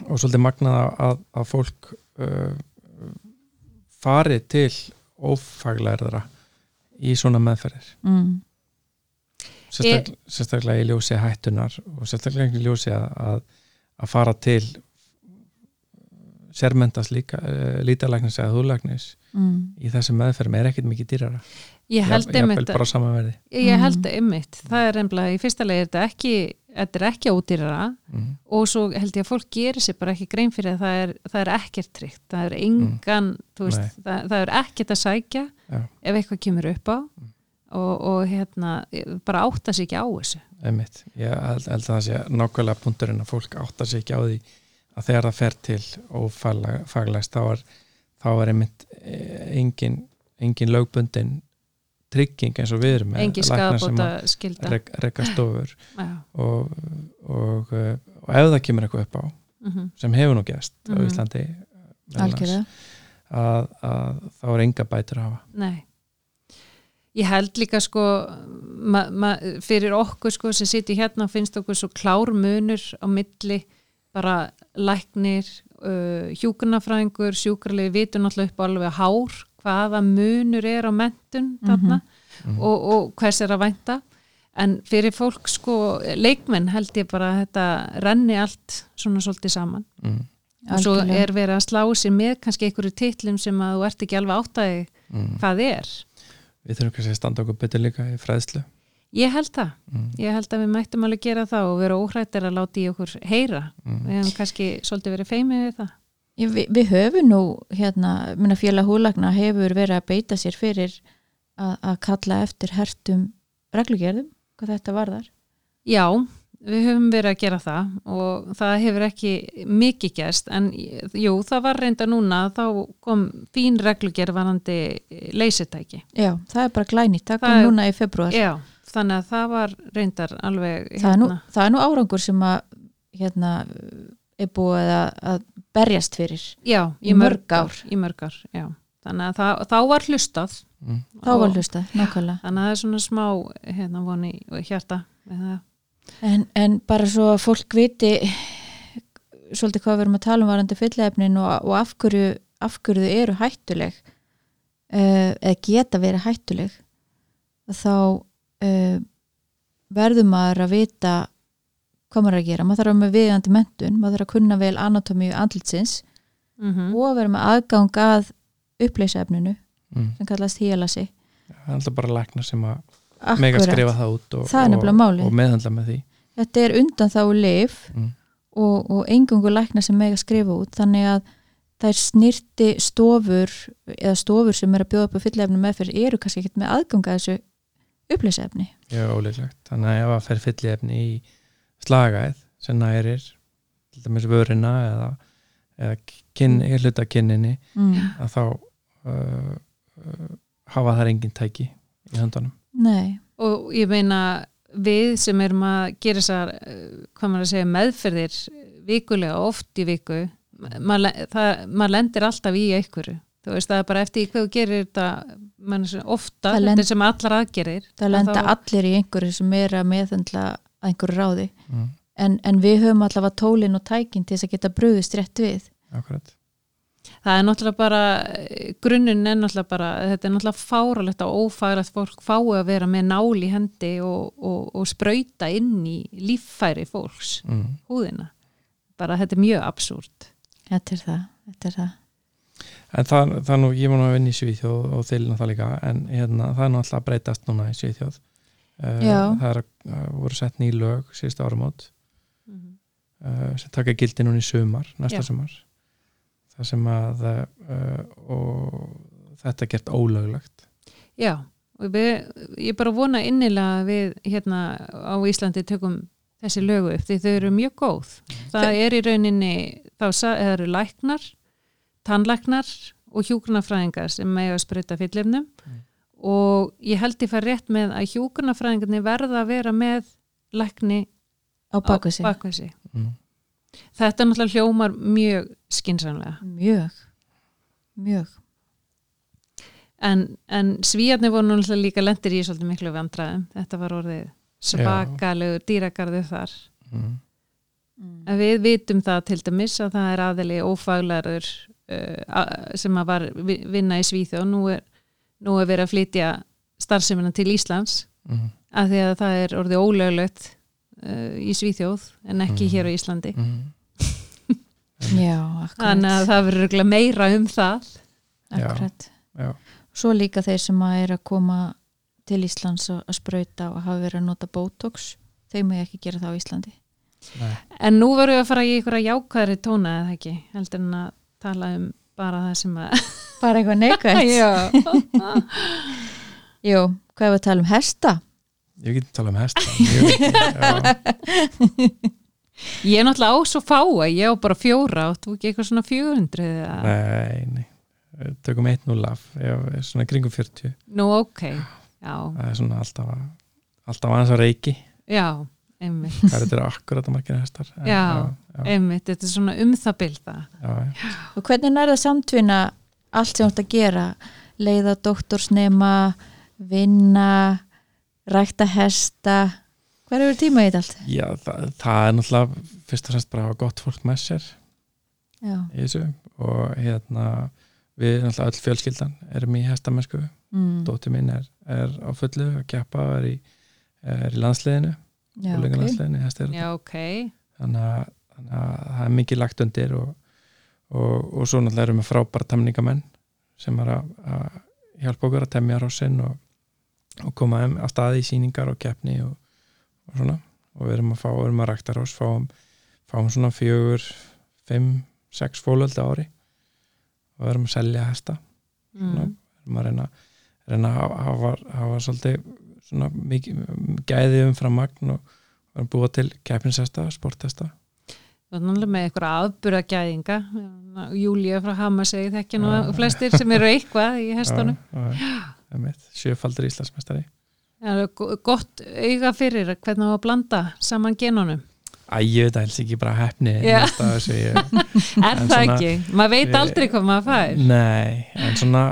og svolítið magnað að- að, fólk uh, fari til ófaglærðara í svona meðferðir. Mm. Sérstak, sérstaklega í ljósi hættunar og sérstaklega í ljósi að, að, að fara til sérmendast líka uh, lítalæknis eða húlæknis Mm. í þessum meðferðum er ekkert mikið dýrara ég held einmitt verði Ég Mm. held einmitt, það er ennblega í fyrsta leið er þetta ekki, þetta er ekki ódýrara mm. og svo held ég að fólk gerir sér bara ekki grein fyrir að það er, það er ekkert tryggt, það er engan þú veist, það, það er ekkert að sækja Já. ef eitthvað kemur upp á og, og hérna bara átta sig ekki á þessu. Einmitt, ég held, að það sé nákvæmlega punkturinn að fólk áttar sig ekki á því að þegar það fer til ófaglæst þá er, þá er einmitt eh, engin, engin lögbundin trygging eins og við erum með engi læknar sem skadabóta að skilda rek, rekka stofur. Já, og, og, eh, og ef það kemur eitthvað upp á mhm. sem hefur nú gæst á Mhm. Íslandi algjörða að, að þá er enga bætur að hafa. Nei Ég held líka sko ma, ma, fyrir okkur sko sem sitja hérna finnst okkur svo klár munur á milli bara læknir uh, hjúkurnafræðingur, sjúkrarlegi vitur náttúrulega upp á alveg hár hvaða munur er á mentun þarna Mhm. og, og hvers er að vænta. En fyrir fólk sko leikmenn held ég bara að þetta renni allt svona svolítið saman. Mm, og svo er verið að slá sér með kannski einhverju titlum sem að þú ert ekki alveg áttaði mm. hvað er við þurfum kannski að standa okkur betur líka í fræðslu Ég held það. mm, Ég held að við mættum alveg gera það og vera óhrættir að láta í okkur heyra. mm, Við hefum kannski svolítið verið feimið við það. Ég, við, við höfum nú hérna, minna félag húlagna hefur verið að beita sér fyrir að, að kalla eftir hertum reglugerðum, hvað þetta varðar Já, við höfum verið að gera það og það hefur ekki mikið gerst en jú, það var reynda núna þá kom fín reglugjör varandi leysetæki Já, það er bara glænýtt, það Það kom núna í februar Já, þannig að það var reyndar alveg það, er nú, það er nú árangur sem að hérna er búið að, berjast fyrir já, í mörg ár. í mörg ár, já þannig að það, þá var hlustað mm. þá var Og- hlusta, nákvæmlega þannig að það er svona smá hérna voni hjarta við það. En, en bara svo að fólk viti svolítið hvað við erum að tala um varandi fyllefnin og, og af hverju af hverju þau eru hættuleg uh, eða geta verið hættuleg þá uh, verður maður að vita hvað maður er að gera, maður þarf að vera með viðandi mentun, maður þarf að kunna vel anatómíu andlitsins Mm og að vera með aðgang að uppleysaefninu Mm. sem kallast híalasi það er alltaf bara lækna sem að mega skrifa það út og, Það er og, og meðhandla með því Þetta er undan þá lif mm. og, og engungu lækna sem mega skrifa út þannig að þær snirti stofur eða stofur sem er að bjóða upp á fyllefni meðferð eru kannski ekkert með aðganga að þessu uppleysaefni. Já, ólíklegt þannig að ef að fer fylli efni í slagæð sem nærir til dæmis vörina eða, eða kyn, hluta kynninni Mm. að þá uh, uh, hafa þær engin tæki í höndunum Nei, og ég meina við sem erum að gera þessar eh, hvað maður að segja meðferðir vikulega oft í viku maður, lendir alltaf í einhverju þú veist það er bara eftir hvað þú gerir þetta ofta, lend- þetta sem allar aðgerir það lenda þá- allir í einhverju sem er að meðhendla að einhverju ráði mm. en, en við höfum allavega tólin og tækin til þess að geta brugðist rétt við. akkurat það er náttúrulega bara grunninn er náttúrulega bara þetta er náttúrulega fáralegt og ófærilegt fólk fái að vera með nál í hendi og, og, og sprauta inn í líffæri fólks, mm. húðina bara þetta er mjög absúrt Þetta er það, þetta er það. en það, það er nú, ég var nú að vinna í Svíþjóð og þeir náttúrulega líka en hérna, það er nú alltaf að breytast núna í Svíþjóð uh, Já. það er, uh, voru sett ný lög síðust áramót Mhm. uh, sem taka gildi núna í sumar, næsta Já. Það sem að uh, og þetta er gert ólöglegt Já, og við, ég bara vona innilega að við hérna á Íslandi tökum þessi lögu upp því þau eru mjög góð. Það er í rauninni, þá eru læknar, tannlæknar og hjúgrunafræðingar sem mega að sprauta fyllirnum Mm. og ég held ég fær rétt með að hjúgrunafræðingarnir verða að vera með lækni Á sig. mm. Þetta náttúrulega hljómar mjög skinsamlega. Mjög, mjög. En, en svíjarnir voru náttúrulega líka lendir í svolítið miklu vandræðum. Þetta var orðið svakalegur dýragarður þar. Mm. En við vitum það til dæmis að það er aðili ófaglarður uh, sem að var vi- vinna í Svíþjóð. Nú er, nú er verið að flytja starfsemina til Íslands Mm. af því að það er orðið ólöglegt uh, í Svíþjóð en ekki Mhm. hér á Íslandi. Mm. Já, akkurat. Þannig að það verður meira um það. Já. akkurat. Já. Svo líka þeir sem að er að koma til Íslands að sprauta og hafa verið að nota Botox, þeir með ekki gera það á Íslandi. Nei. En nú verður við að fara í einhverja jákvæðri tóna eða ekki, heldur en að tala um bara það sem að Bara eitthvað neikvægt. Já. Jú, hvað er að tala um hesta? Ég get tala um hesta. Ég- er náttúrulega á svo fáa, ég á bara fjóra. Og þú ekki eitthvað svona 400 eða... nei, nei. Tökum 1-0 af, er svona kringum 40 Nú, ok, já, það er svona alltaf alltaf aðeins að reiki. Já, einmitt, hvað er þetta akkurat að margina hestar En, Já. já, einmitt, þetta er svona um það bilda. já, já. Og hvernig nærða samtvinna allt sem þú ert að gera? Leiða doktorsnema, vinna, rækta hesta. Hver eru tíma í þetta allt? já það, það er náttúrulega fyrst og fremst bara að hafa gott fólk með sér Já. í þessu og hérna við náttúrulega öll fjölskyldan erum í hestamennsku Mm. dóttir mín er, er á fullu að keppa er í, er í landsliðinu Já, og lengur hestir Já, ok, þannig að, þannig að það er mikið lagt undir og, og, og svo náttúrulega erum við frábæra temningamenn sem er að, að hjálpa okkur að temja rásinn og, og koma þeim að staði í síningar og keppni og, og svona. Og við erum að fá, við erum að rækta rás fáum, fáum svona fjögur fimm, sex fólöldi ári. Og við erum að selja hesta. Mm. við erum að reyna, reyna að hafa, hafa, svolítið svona mikið gæði umfram magn og, og að búa til Þú er náttúrulega með eitthvað afburðagæðinga. Júlía frá Hamasegi þekki nú Já. flestir sem eru eitthvað í hestunum sjöfaldur Íslandsmestari Já, go- gott auga fyrir hvernig á að blanda saman genunum. Æ, ég veit að helst ekki bara hefni Já. þessu, ég, Er það svona- ekki? Maður veit aldrei hvað maður fær. Nei, en svona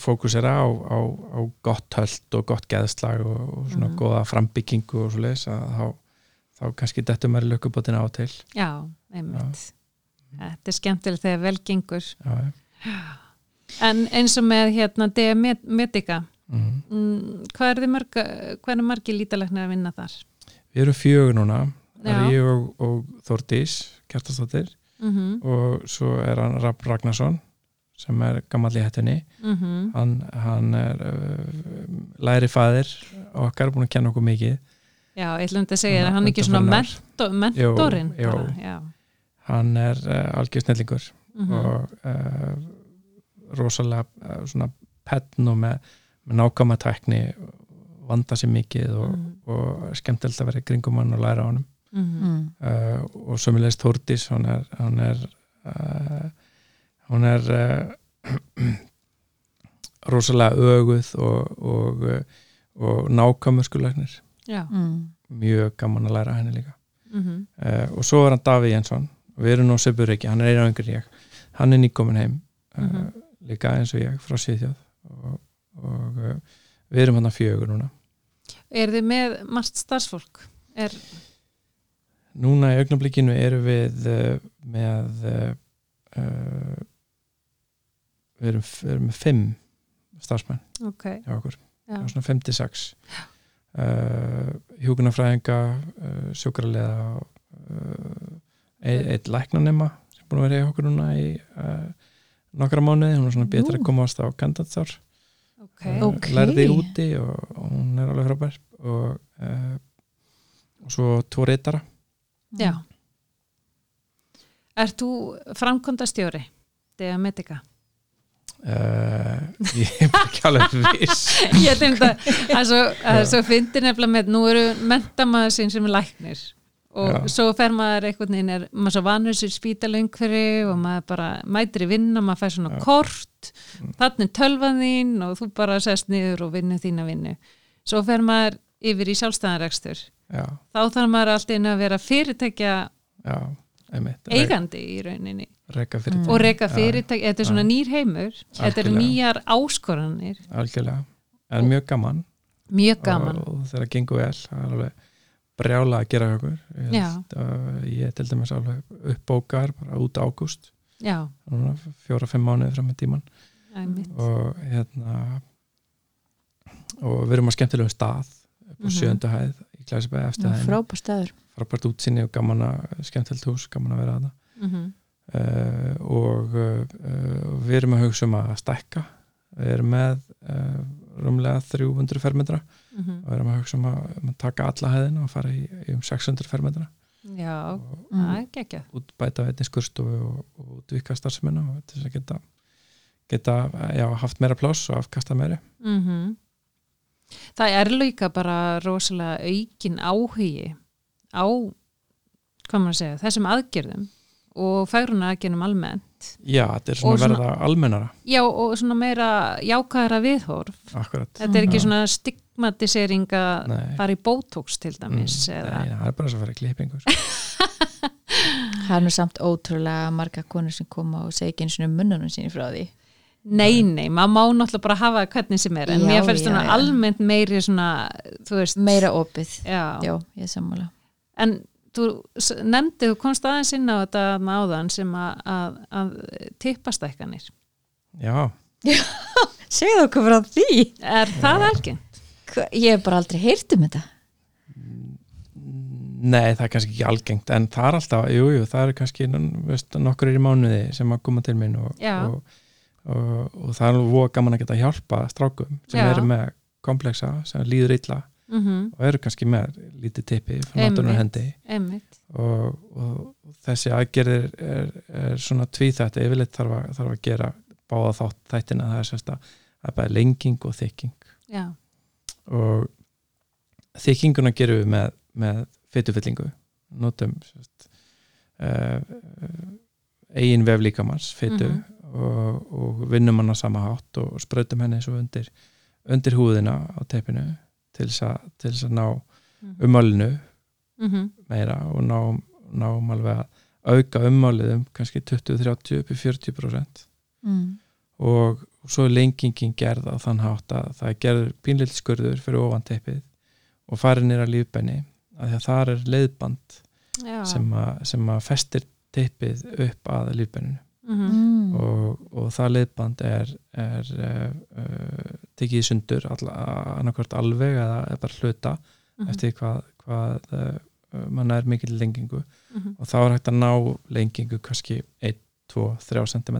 fókusera á, á, á gott höld og gott geðslag og, og svona Mhm. góða frambyggingu og svo leis að þá, þá kannski dettum maður lökubótina á til. Já, einmitt. Þetta er skemmtilegt þegar vel gengur. Já, En eins og með hérna D-Medica mm. mm, hvað er þið mörg hvað er margi lítalæknir að vinna þar? Við erum fjögur núna það er ég og, og Þórdís Kjartastóttir Mm og svo er hann Rapp Ragnarsson sem er gammal í hættunni -hmm. hann, hann er uh, læri fæðir okkar, búin að kenna okkur mikið Já, ég ætlum þetta að segja, er hann ekki svona undanfarin ár. mento, mentorinn? Jú, jú. hann er uh, algjör snillingur Mm og uh, rosalega uh, svona penn og með, með nákama tækni vanda sér mikið og, Mhm. og skemmtilegt að vera í kringum hann og læra á hann -hmm. mm. uh, og sömulegist Þórdís hún er hún er, uh, hún er uh, rosalega öguð og, og, og nákvæmur skulegnir Já. Mm. mjög gaman að læra henni líka Mm -hmm. uh, og svo er hann Daví Jensson og við erum nú Sibur ekki, hann er einu ángur ég hann er nýkomin heim uh, Mhm. Líka eins og ég frá Svíþjóð. Og, og uh, við erum hann að fjögur núna. Er þið með margt starfsfólk? Er, núna í augnablikinu erum við uh, með uh, við, erum, erum með fimm starfsmenn ok, hjá okkur, já. Svona 56 uh, hjúkunarfræðinga uh, sjúkrarlega uh, eitt, læknanema sem búin að vera hjá okkur núna í nokkra mánuði, hún er svona betur Nú. að komast á kandidatsár Ok. uh, lærði úti og, og hún er alveg frábær og, uh, og svo tvo reytara Já. Er þú framkvæmdastjóri? Diametika. uh, ég er bara ekki alveg viss Ég held um það að svo, að fyndi nefnilega með nú eru mentamæður sín sem er læknir og Já. svo fer maður einhvern veginn er maður svo vanur sér spítalöngferi og maður bara mætir í vinna maður fær svona Já. kort Mm. þannig er tölvan þín og þú bara sest niður og vinnur þína vinnu. Svo fer maður yfir í sjálfstæðanrekstur já, þá þarf maður alltaf inn að vera fyrirtækja já, einmitt. Eigandi í rauninni. Fyrirtæki og reyka Já, fyrirtæki, þetta er svona nýr heimur þetta eru Algjörlega. nýjar áskoranir. Algjörlega, en mjög gaman. Mjög gaman. Og, og þegar gengur vel það er alveg brjála að gera okkur. Ég, til dæmis alveg uppbókar bara út ágúst. Fjóra-fimm mánuði fram með tíman einmitt. Og hérna og við erum á skemmtilegum stað upp á Mhm. sjöndu hæð í Glæsibæði eftir staður. Frábært útsinni og gaman að skemmtilegt hús, gaman að vera að mm uh, og uh, við erum að hugsa um að stækka. Við erum með uh, rúmlega 300 fermetra Mhm. og við erum að hugsa um að, um að taka alla hæðina og fara í, í um 600 fermetra. Já, það er geggjað. útbæta einnig skurstofu og, og útvika starfsmennu og til þess að geta, geta já, haft meira pláss og afkasta meiri. Mm það er líka bara rosalega aukin áhugi á hvað maður að segja, þessum aðgerðum og færuna aðgerðum almennt. Já, þetta er svona svona- verða almennara. Já, og svona meira jákæðara viðhorf. Akkurat. Þetta er ekki Já. svona stigmatisering að fara í botox til dæmis Mm, eða, Nei, það er bara svo að fara í klippingu það er nú samt ótrúlega marga konur sem koma og segja ekki eins og munnunum síni frá því. Nei, nei, maður má náttúrulega bara hafa hvernig sem er, en Já, mér já, svona já. almennt meiri svona, þú veist meira opið, já. já, ég sammála. En þú nefndi, þú komst aðeins inn á þetta náðan sem að, að, að tippastækkanir. Já, segðu okkur frá því. Er það algengt? Ég hef bara aldrei heyrt um þetta. Nei, það er kannski ekki algengt en það er alltaf, jú, jú, það er kannski veist, nokkur er í mánuði sem að koma til mín og, og, og, og það er alveg gaman að geta hjálpa strákum sem Já. eru með kompleksa sem líður illa Mm og eru kannski með lítið tippi frá náttúrunar hendi. og, og þessi aðgerðir er, er svona tvíþætt yfirleitt þarf að, þarf að gera báða þátt þættina það er sérst að það er bara lenging og þykking. Já. Og þykkinguna gerum við með, með fytufyllingu notum uh, eigin vef líkamanns fytu Mhm. og, og vinnum hann á sama hátt og sprautum henni svo undir, undir húðina á teipinu til þess að, til þess að ná ummálinu Mhm. meira og ná, náum alveg að auka ummálið um kannski 20-30 upp í 40% mm. og svo er lengingin gerð á þann hátt að það er gerður pínlill skurður fyrir ofan teipið og farin lífbenni að því að þar er leiðband sem, a, sem að festir teipið upp að lífbenninu Mhm. Mm. og, og það leiðband er, er uh, uh, tekið sundur annarkvort alveg eða eða bara hluta Mhm. eftir hvað, hvað uh, mann er mikil lengingu Mhm. og þá er hægt að ná lengingu kannski 1, 2, 3 cm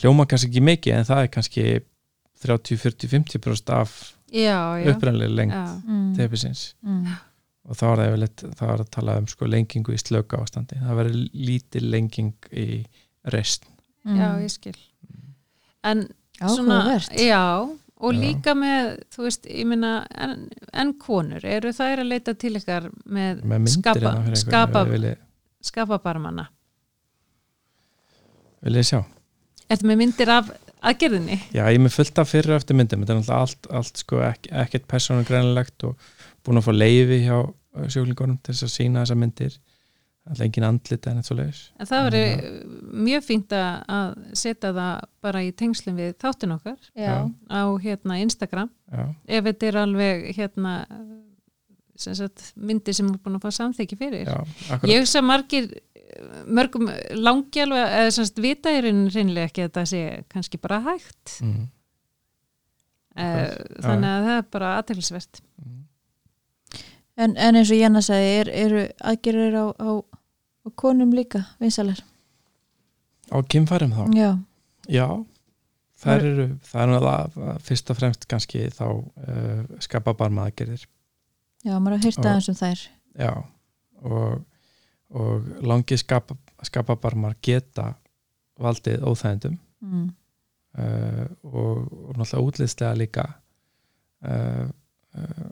hljóma kannski ekki mikið en það er kannski 30, 40, 50% af Já, já. upprænlega lengt Já. Mm. teipisins Mm. og þá er það yfirleitt, þá er það að tala um sko lengingu í slöka ástandi það verður lítið lenging í rest Mm. Já, ég skil. En Áhugavert. já, og Já. líka með, þú veist, ég minna, en, en konur, eru þær að leita til ykkar með, með skapa, hérna fyrir skapa, vilja, skapabarmana? vilja sjá Ertu með myndir af aðgerðinni? Já, ég er með fullt af fyrir eftir myndum. Þetta er náttúrulega allt, allt sko, ek, ekkert persónugrænilegt og búin að fá leifi hjá sjúklingunum til þess að sína þessa myndir. Alltaf engin andlit en eitthvað leiðis En það verður mjög fínt að að setja það bara í tengslum við þáttin okkar Já. á hérna Instagram. Já, ef þetta er alveg hérna sem sagt, myndir sem er búin að fá samþykki fyrir. já, Ég hugsa margir mörgum langi alveg eða sem sagt vita í rauninni reynilega ekki að þetta sé kannski bara hægt mm. uh, þannig að það er bara aðteglisvert Mm. En, en eins og Janna sagði, er, eru aðgerðir á, á, á konum líka vinsalar? Á kynfærum þá? Já. Já, það eru það er náttúrulega fyrst og fremst kannski þá uh, skapa barmaðgerðir Já, maður har Og- aðeins um þær. Já, og, og langi skapa, skapa barmar geta valdið óþægindum Mm. uh, og, og náttúrulega útlýðslega líka uh, uh,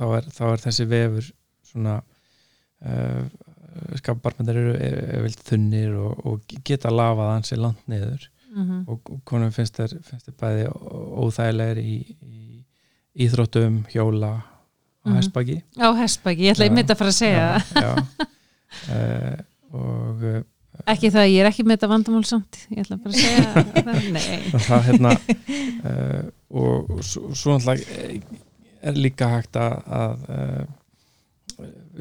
þá, er, þá er þessi vefur svona skapabarmandar eru, eru, eru vilt þunnir og, og geta lafað hansi langt niður mm -hmm. og, og konum finnst þér bæði óþægilegir í, í íþróttum, hjóla og Mhm. hestbaki á hestbæki, ég ætla einmitt að fara að segja já, já. Uh, og uh, ekki það, að ég er ekki með þetta vandamál samt ég ætla bara að segja það, það hérna uh, og, svo, náttúrulega er líka hægt að,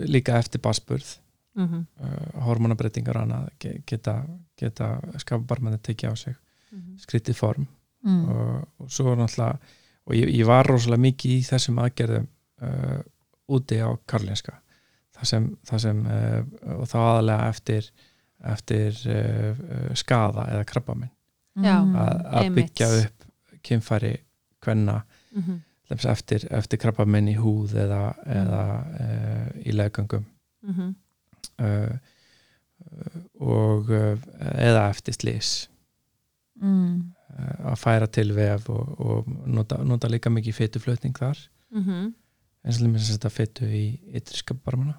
líka eftir basburð mm -hmm. hormonabreitingar annað ge- geta, geta skapabarmandi tekið á sig skrítið form Mm. og, og svo náttúrulega og ég, ég var rosalega mikið í þessum aðgerðum uh, úti á karlinska það sem, það sem uh, og þá aðalega eftir eftir uh, uh, skada eða krabbaminn Já. Mm. að, byggja upp kynfæri kvenna Mm -hmm. eftir, eftir krabbaminn í húð eða, eða uh, í leggöngum Mm -hmm. uh, og uh, eða eftir slís Mm. að færa til vef og, og nota, nota líka mikið fytuflutning þar Mhm. Eins og lemst þetta fytu í ytriska barmana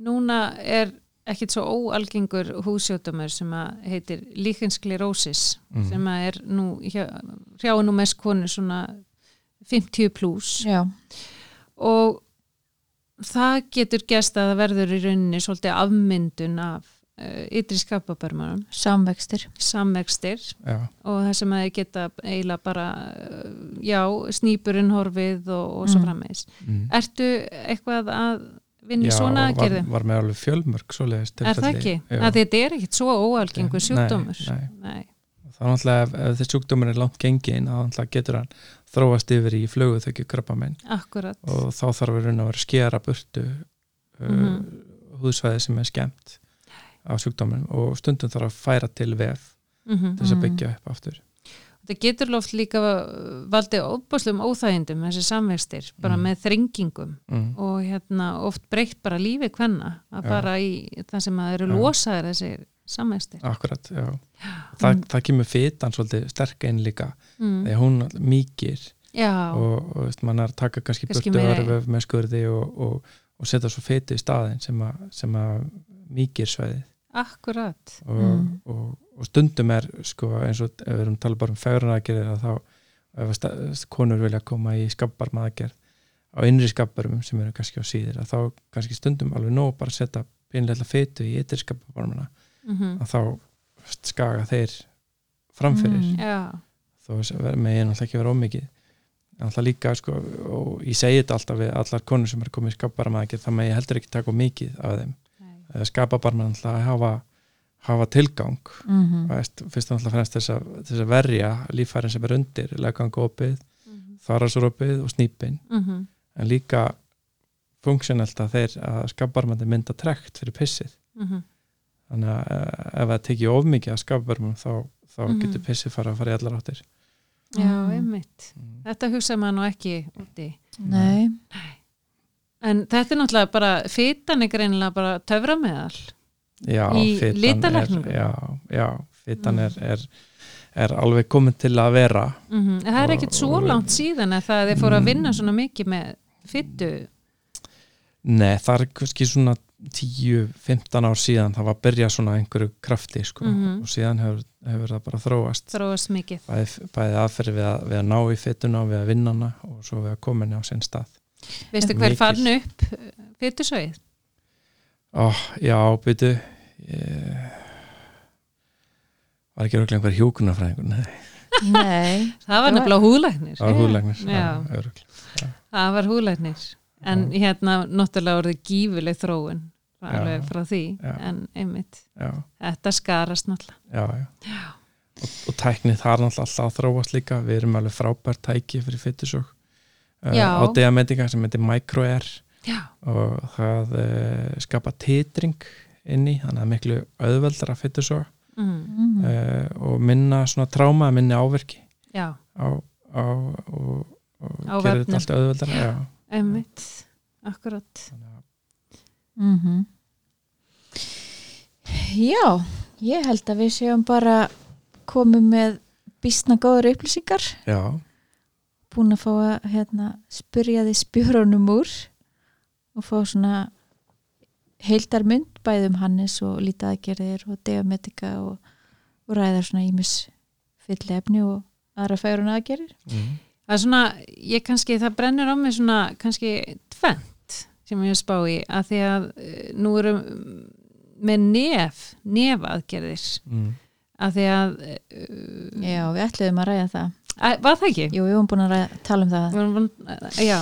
Núna er ekkit svo óalgengur húsjóttumur sem að heitir líkinsklerósis mm. sem að er nú nú mest konur svona 50 pluss Já. og það getur gest að það verður í rauninni svolítið afmyndun af ytri skapabörmarum, Samvextir. samvextir já, og það sem að geta eiginlega bara, uh, já, snýpurinn horfið og, og svo Mm. frammeðis. mm. Ertu eitthvað að vinna í já svona var, aðgerðum? var með alveg fjölmörg svoleiðis Er það tilfelli. ekki? Já. Að þetta er ekkit svo óalgengur Nei, sjúkdómur. nei. nei. þá náttúrulega ef, ef þessi sjúkdómur er langt gengin þá náttúrulega getur hann þróast yfir í flögu þau krabbamenn Akkurat. og þá þarf við raun að vera skera burtu uh, Mhm. húðsvæði sem er skemmt á sjúkdóminn og stundum þarf að færa til vef Mm til þess að byggja upp aftur Það getur loft líka valdið óbúslum óþægindum þessi samvextir, bara Mm. með þrengingum mm. og hérna oft breytt bara lífi hvenna að Já. bara í það sem að eru Já. losaðir þessi samvextir. akkurat, já það, Mm. það kemur fitan svolítið sterk einn líka Mm. þegar hún mýkir já, og, og veist, mann er að taka kannski, Kannski meira- örvef með skurði og, og, og setja svo fytu í staðin sem að, sem að mýkir sveiðið akkurat. Og, Mm. og, og stundum er sko eins og ef við erum að tala bara um fegrunaðgerðir að þá ef að konur vilja koma í skabbarmaðgerð á innri skabbarum sem eru kannski á síðir að þá kannski stundum alveg nóg bara að setja pinlega fytu í ytri skabbarmana mm að þá skaga þeir framfyrir Mm. já, þó með ég náttúrulega ekki vera ómikið alltaf líka sko og ég segi þetta alltaf við allar konur sem er komið í skabbarmaðgerð það með ég heldur ekki taka mikið af þeim nei, alltaf að hafa hafa tilgang Mhm. veist, fyrst og náttúrulega fremst þess að, þess að verja líffærin sem er undir, legangopið Mhm. þarasúropið og snýpin Mhm. en líka funksjonelt að þeir að skabbarmandi mynda trekt fyrir pissið Mhm. þannig að eh, ef það tekið of mikið að skabbarmum þá, þá Mhm. getur pissið fara að fara í allar áttir já, Mm. einmitt þetta hugsa maður nú ekki úti Nei, en þetta er náttúrulega bara fytan er greinilega bara töfra meðal já, Í er, já, já, fitan Mm. er, er, er alveg komin til að vera mm það er Og- ekkit svo og- langt síðan að það þið fóru að Mm. vinna svona mikið með fytu Nei, það er kannski svona 10-15 ár síðan það var að byrja svona einhverju krafti sko. Mhm. og síðan hefur, hefur það bara þróast þróast mikið bæði, bæði aðferði við að, við að ná í fytuna við að vinna hana og svo við að koma henni á sinn stað veistu hver mikil. fann upp fytusvæð Ó, já, byrju ég... var ekki röglega einhver hjókunarfræðingur nei, nei það var nefnilega húlæknir það var húlæknir Já. örugglega. það var húlæknir en hérna náttúrulega orðið gífileg þróun Já. alveg frá því Já. en einmitt, já, þetta skarast náttúrulega já, já. Og, og tæknið þar náttúrulega alltaf þróast líka við erum alveg frábært tæki fyrir Já. Á diametika sem heitir MicroAir. Og það uh, skapa titring inn í, þannig að miklu auðveldara fytusók mm, mm. uh, og minna svona tráma, minni áverki á, á og, og Á gerir vefnum. þetta allt auðveldara já. einmitt. Akkurat. Þannig að- Mm Já, ég held að við séum bara komið með býstna góður upplýsingar. Já, búin að fá að hérna, spyrja því spjörunum úr og fá svona heildarmynd bæði um Hannes og lítið aðgerðir og diametika og, og ræðar svona ímis fylli efni og aðra færun aðgerðir mm. það er svona, ég kannski, það brennur á mig svona kannski tvent sem ég spá í, að því að eh, nú erum með nef nefaðgerðir Mm. að því að uh, Já, við ætluðum að ræða það að, var það ekki? Jú, við höfum búin að tala um það. Já,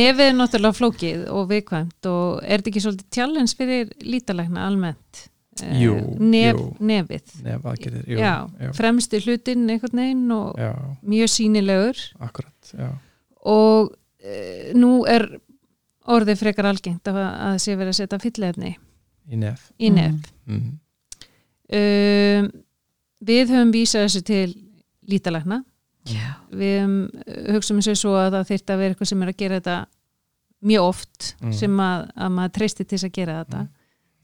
nefið er náttúrulega flókið og viðkvæmt og er þetta ekki svolítið challenge fyrir lítalækna almennt? Eh, Jú, nef, jú. nefið. Nef aðgerðir, jú, já, já, fremsti hlutin einhvern veginn og já, mjög sínilegur akkurat já, og e, nú er orðið frekar algengt að, að sé verið að setja fyllefni í nef. í Mm. nef. Mm. um, við höfum vísað þessu til lítalækna Já. við um, hugsaum eins og svo að það þyrfti að vera eitthvað sem er að gera þetta mjög oft Mm. sem að, að maður treysti til þess að gera þetta Mm.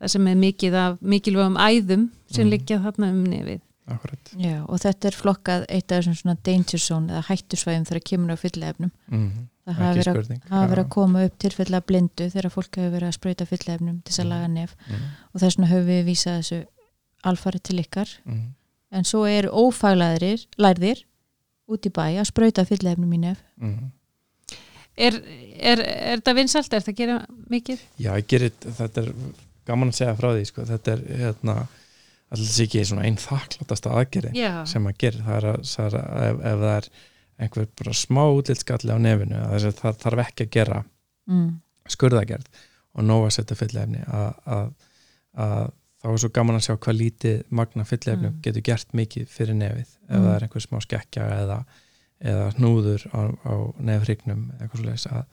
það sem er mikið af mikilvægum æðum sem Mm. liggja þarna um nefið akkurat Já, og þetta er flokkað eitt af þessum svona danger zone eða hættusvæðum þegar kemur á fyllefnum mm. það hafa verið, að- hafa koma upp tilfella af blindu þegar fólk hefur verið að sprauta fyllefnum til þess að Mm. laga nef mm. og þess vegna höfum við vísað þessu alfarið til ykkar Mm. en svo eru ófaglæðir lærðir út í bæ að sprauta fyllefnum í nef Mm. er, er, er þetta vinsalt? Er þetta að gera mikið? já, ég gerir þetta er gaman að segja frá því sko. þetta er hérna allir sé ekki einn þakkláttasta aðgerðin Já, sem maður gerir það er að, það er að ef, ef það er einhver bara smá útlitskalli á nefinu að þess að það þarf ekki að gera mm. skurðagerð og nóg að setja fyllefni að, að, að þá er svo gaman að sjá hvað lítið magna fyllefni Mm. getur gert mikið fyrir nefið ef Mm. það er einhver smá skekkja eða, eða hnúður á, á nefhrygnum eitthvað svoleiðis að,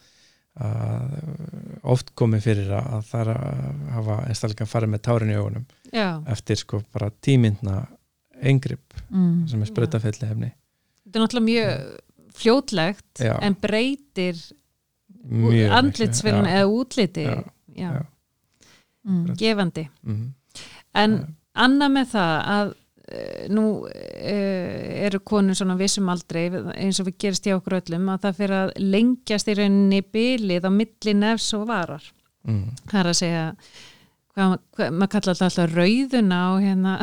að oft komið fyrir að, að það er að hafa einstaklega farið með tárin í augunum já. eftir sko bara tímyndna engrip Mm. sem er sprauta fyllefni Þetta er náttúrulega mjög fljótlegt Já. en breytir já. eða útliti Já, já. Mm. gefandi Mhm. En Já. annað með það að eh, nú uh, eru konur svona á vissum aldrei eins og við gerist hjá okkur öllum að það fyrir að lengjast í rauninni bilið á milli nefs og varar mm. það er að segja hvað, hvað, maður þetta alltaf rauðuna og hérna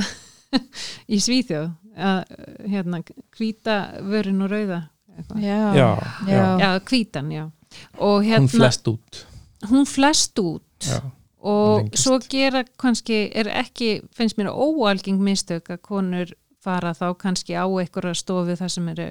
í Svíþjóð að hérna hvíta vörun og rauða já, já. já. já, hvítan, já og hérna, hún flest út hún flest út já, og lengist. svo gera kannski, er ekki, finnst mér óalgeng mistök að konur fara þá kannski á einhverja stofu þar sem eru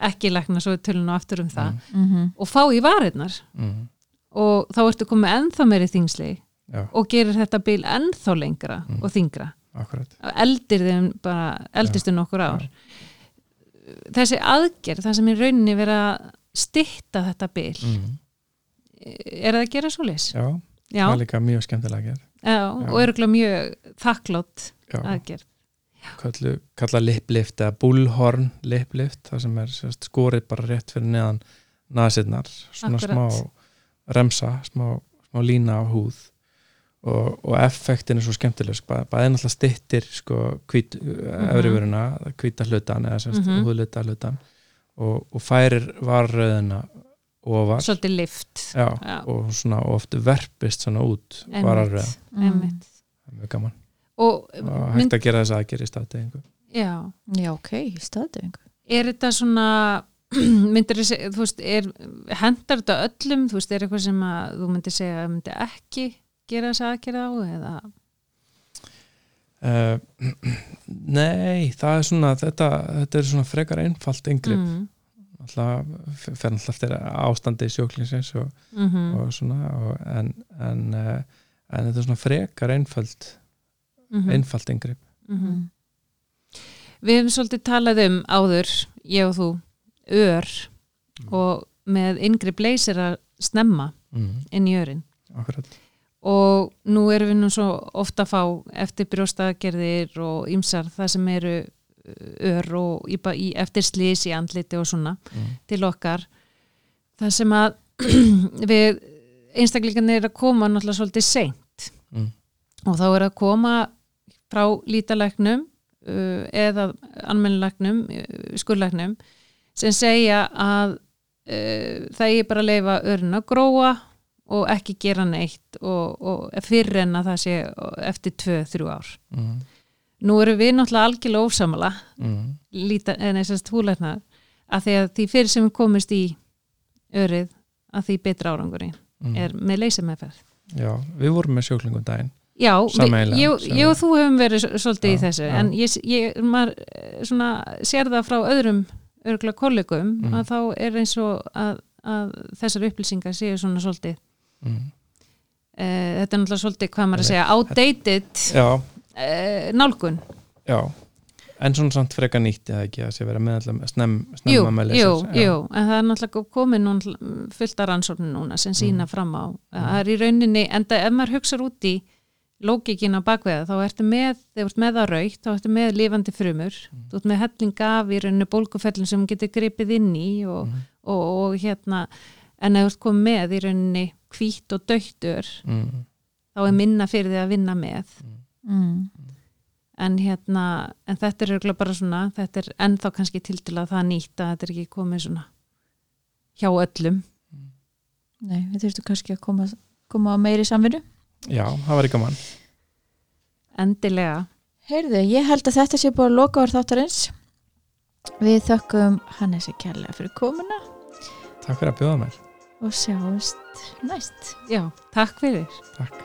ekki lækna svo tölun og aftur um það Mhm. og fá í varirnar mm. og þá ertu komið ennþá meiri þingsli já, og gerir þetta bil ennþá lengra Mm. og þingra akkurat eldir þeim bara, eldistu nokkur ár þessi aðgerð, það sem í rauninni vera að stytta þetta bil mm. er það að gera svo leys? já, Já, það er líka mjög skemmtilega gerð já, og eru mjög þakklátt aðgerð. Kallu, kalla liplift eða bullhorn liplift það sem er sérst, skorið bara rétt fyrir neðan nasirnar, svona Akkurat. smá remsa, smá, smá lína á húð. Og, og effektin er svo skemmtileg sko, bæ- náttúrulega stittir sko, hvít, Mhm. efrivöruna, hvíta hlutan eða sérst, Mhm. húðluta hlutan og, og færir varröðina ofar. Svolítið lift já, Já. og svona ofta verpist svona út mjög gaman. Og og mynd, hægt að gera þess aðgerð í staðtegingu já, Já, ok, staðdöfingu. er þetta svona myndir þú veist, er, hendar þetta öllum, þú veist, er eitthvað sem að þú myndir segja að myndi ekki gera þess aðgerð á eða? Uh, nei, það er svona þetta, þetta er svona frekar einfalt yngripp mm, alltaf, fer alltaf eftir ástandi sjóklingsins og, mm og svona og, en, en, uh, en þetta er svona frekar einfalt mhm, einfalt yngripp mhm. Við hefum svolítið talað um áður, ég og þú, ör og með yngri bleysir að snemma mm, inn í örin. Akkurat. Og nú erum við nú svo ofta að fá eftir brjóstagerðir og ýmsar það sem eru ör og í, í, eftir slís í andliti og svona mm, til okkar. Það sem að við einstaklingarnir er að koma náttúrulega svolítið seint. Mm, og þá er að koma frá lítalæknum uh, eða almennilegnum, uh, skurlæknum sem segja að uh, það er bara að leifa örn að gróa og ekki gera neitt og, og fyrir en að það sé eftir 2-3 ár. mm, Nú eru við náttúrulega algjörlega ósamala mm, líta, en þessast húlæknar að því að því fyrir sem við komist í örið að því betra árangurinn mm. er með leysameferð. já, við vorum með sjóklingum daginn Já, við, ég, ég og þú hefum verið svolítið í Já, þessu já. en ég, ég maður, eh, svona, sér það frá öðrum örgulega kollegum Mhm. að þá er eins og að, að þessar upplýsingar séu svona svolítið mm. e, þetta er náttúrulega svolítið hvað maður að segja outdated já, e, nálgun já en svona samt frekar nýtt eða ekki að sé vera með alltaf snem, jú, snemma með jú, lesans. jú, en það er náttúrulega komið núna fullt af rannsóknir núna sem sína Mhm. fram á það er í rauninni, en það ef maður hugsa út í lógikin á bakveða, þá ertu með þegar þú ert með það raukt, þá ertu með lifandi frumur, Mhm. þú ert með helling af í rauninni bólgufellin sem getur gripið inn í og, Mhm. og, og hérna en ef þú ert komið með í rauninni hvít og döktur, mm, þá er minna fyrir því að vinna með Mm. en hérna, en þetta er bara svona, þetta er ennþá kannski til til að það nýtt að þetta er ekki komið svona hjá öllum Nei, við þurftum kannski að koma, koma á meiri samvinnu. já, það var ekki gaman endilega Heyrðu, ég held að þetta sé búið að loka ár þáttarins. Við þökkum Hannesi kærlega fyrir komuna takk fyrir að bjóða mér og sjáumst næst. já, takk fyrir takk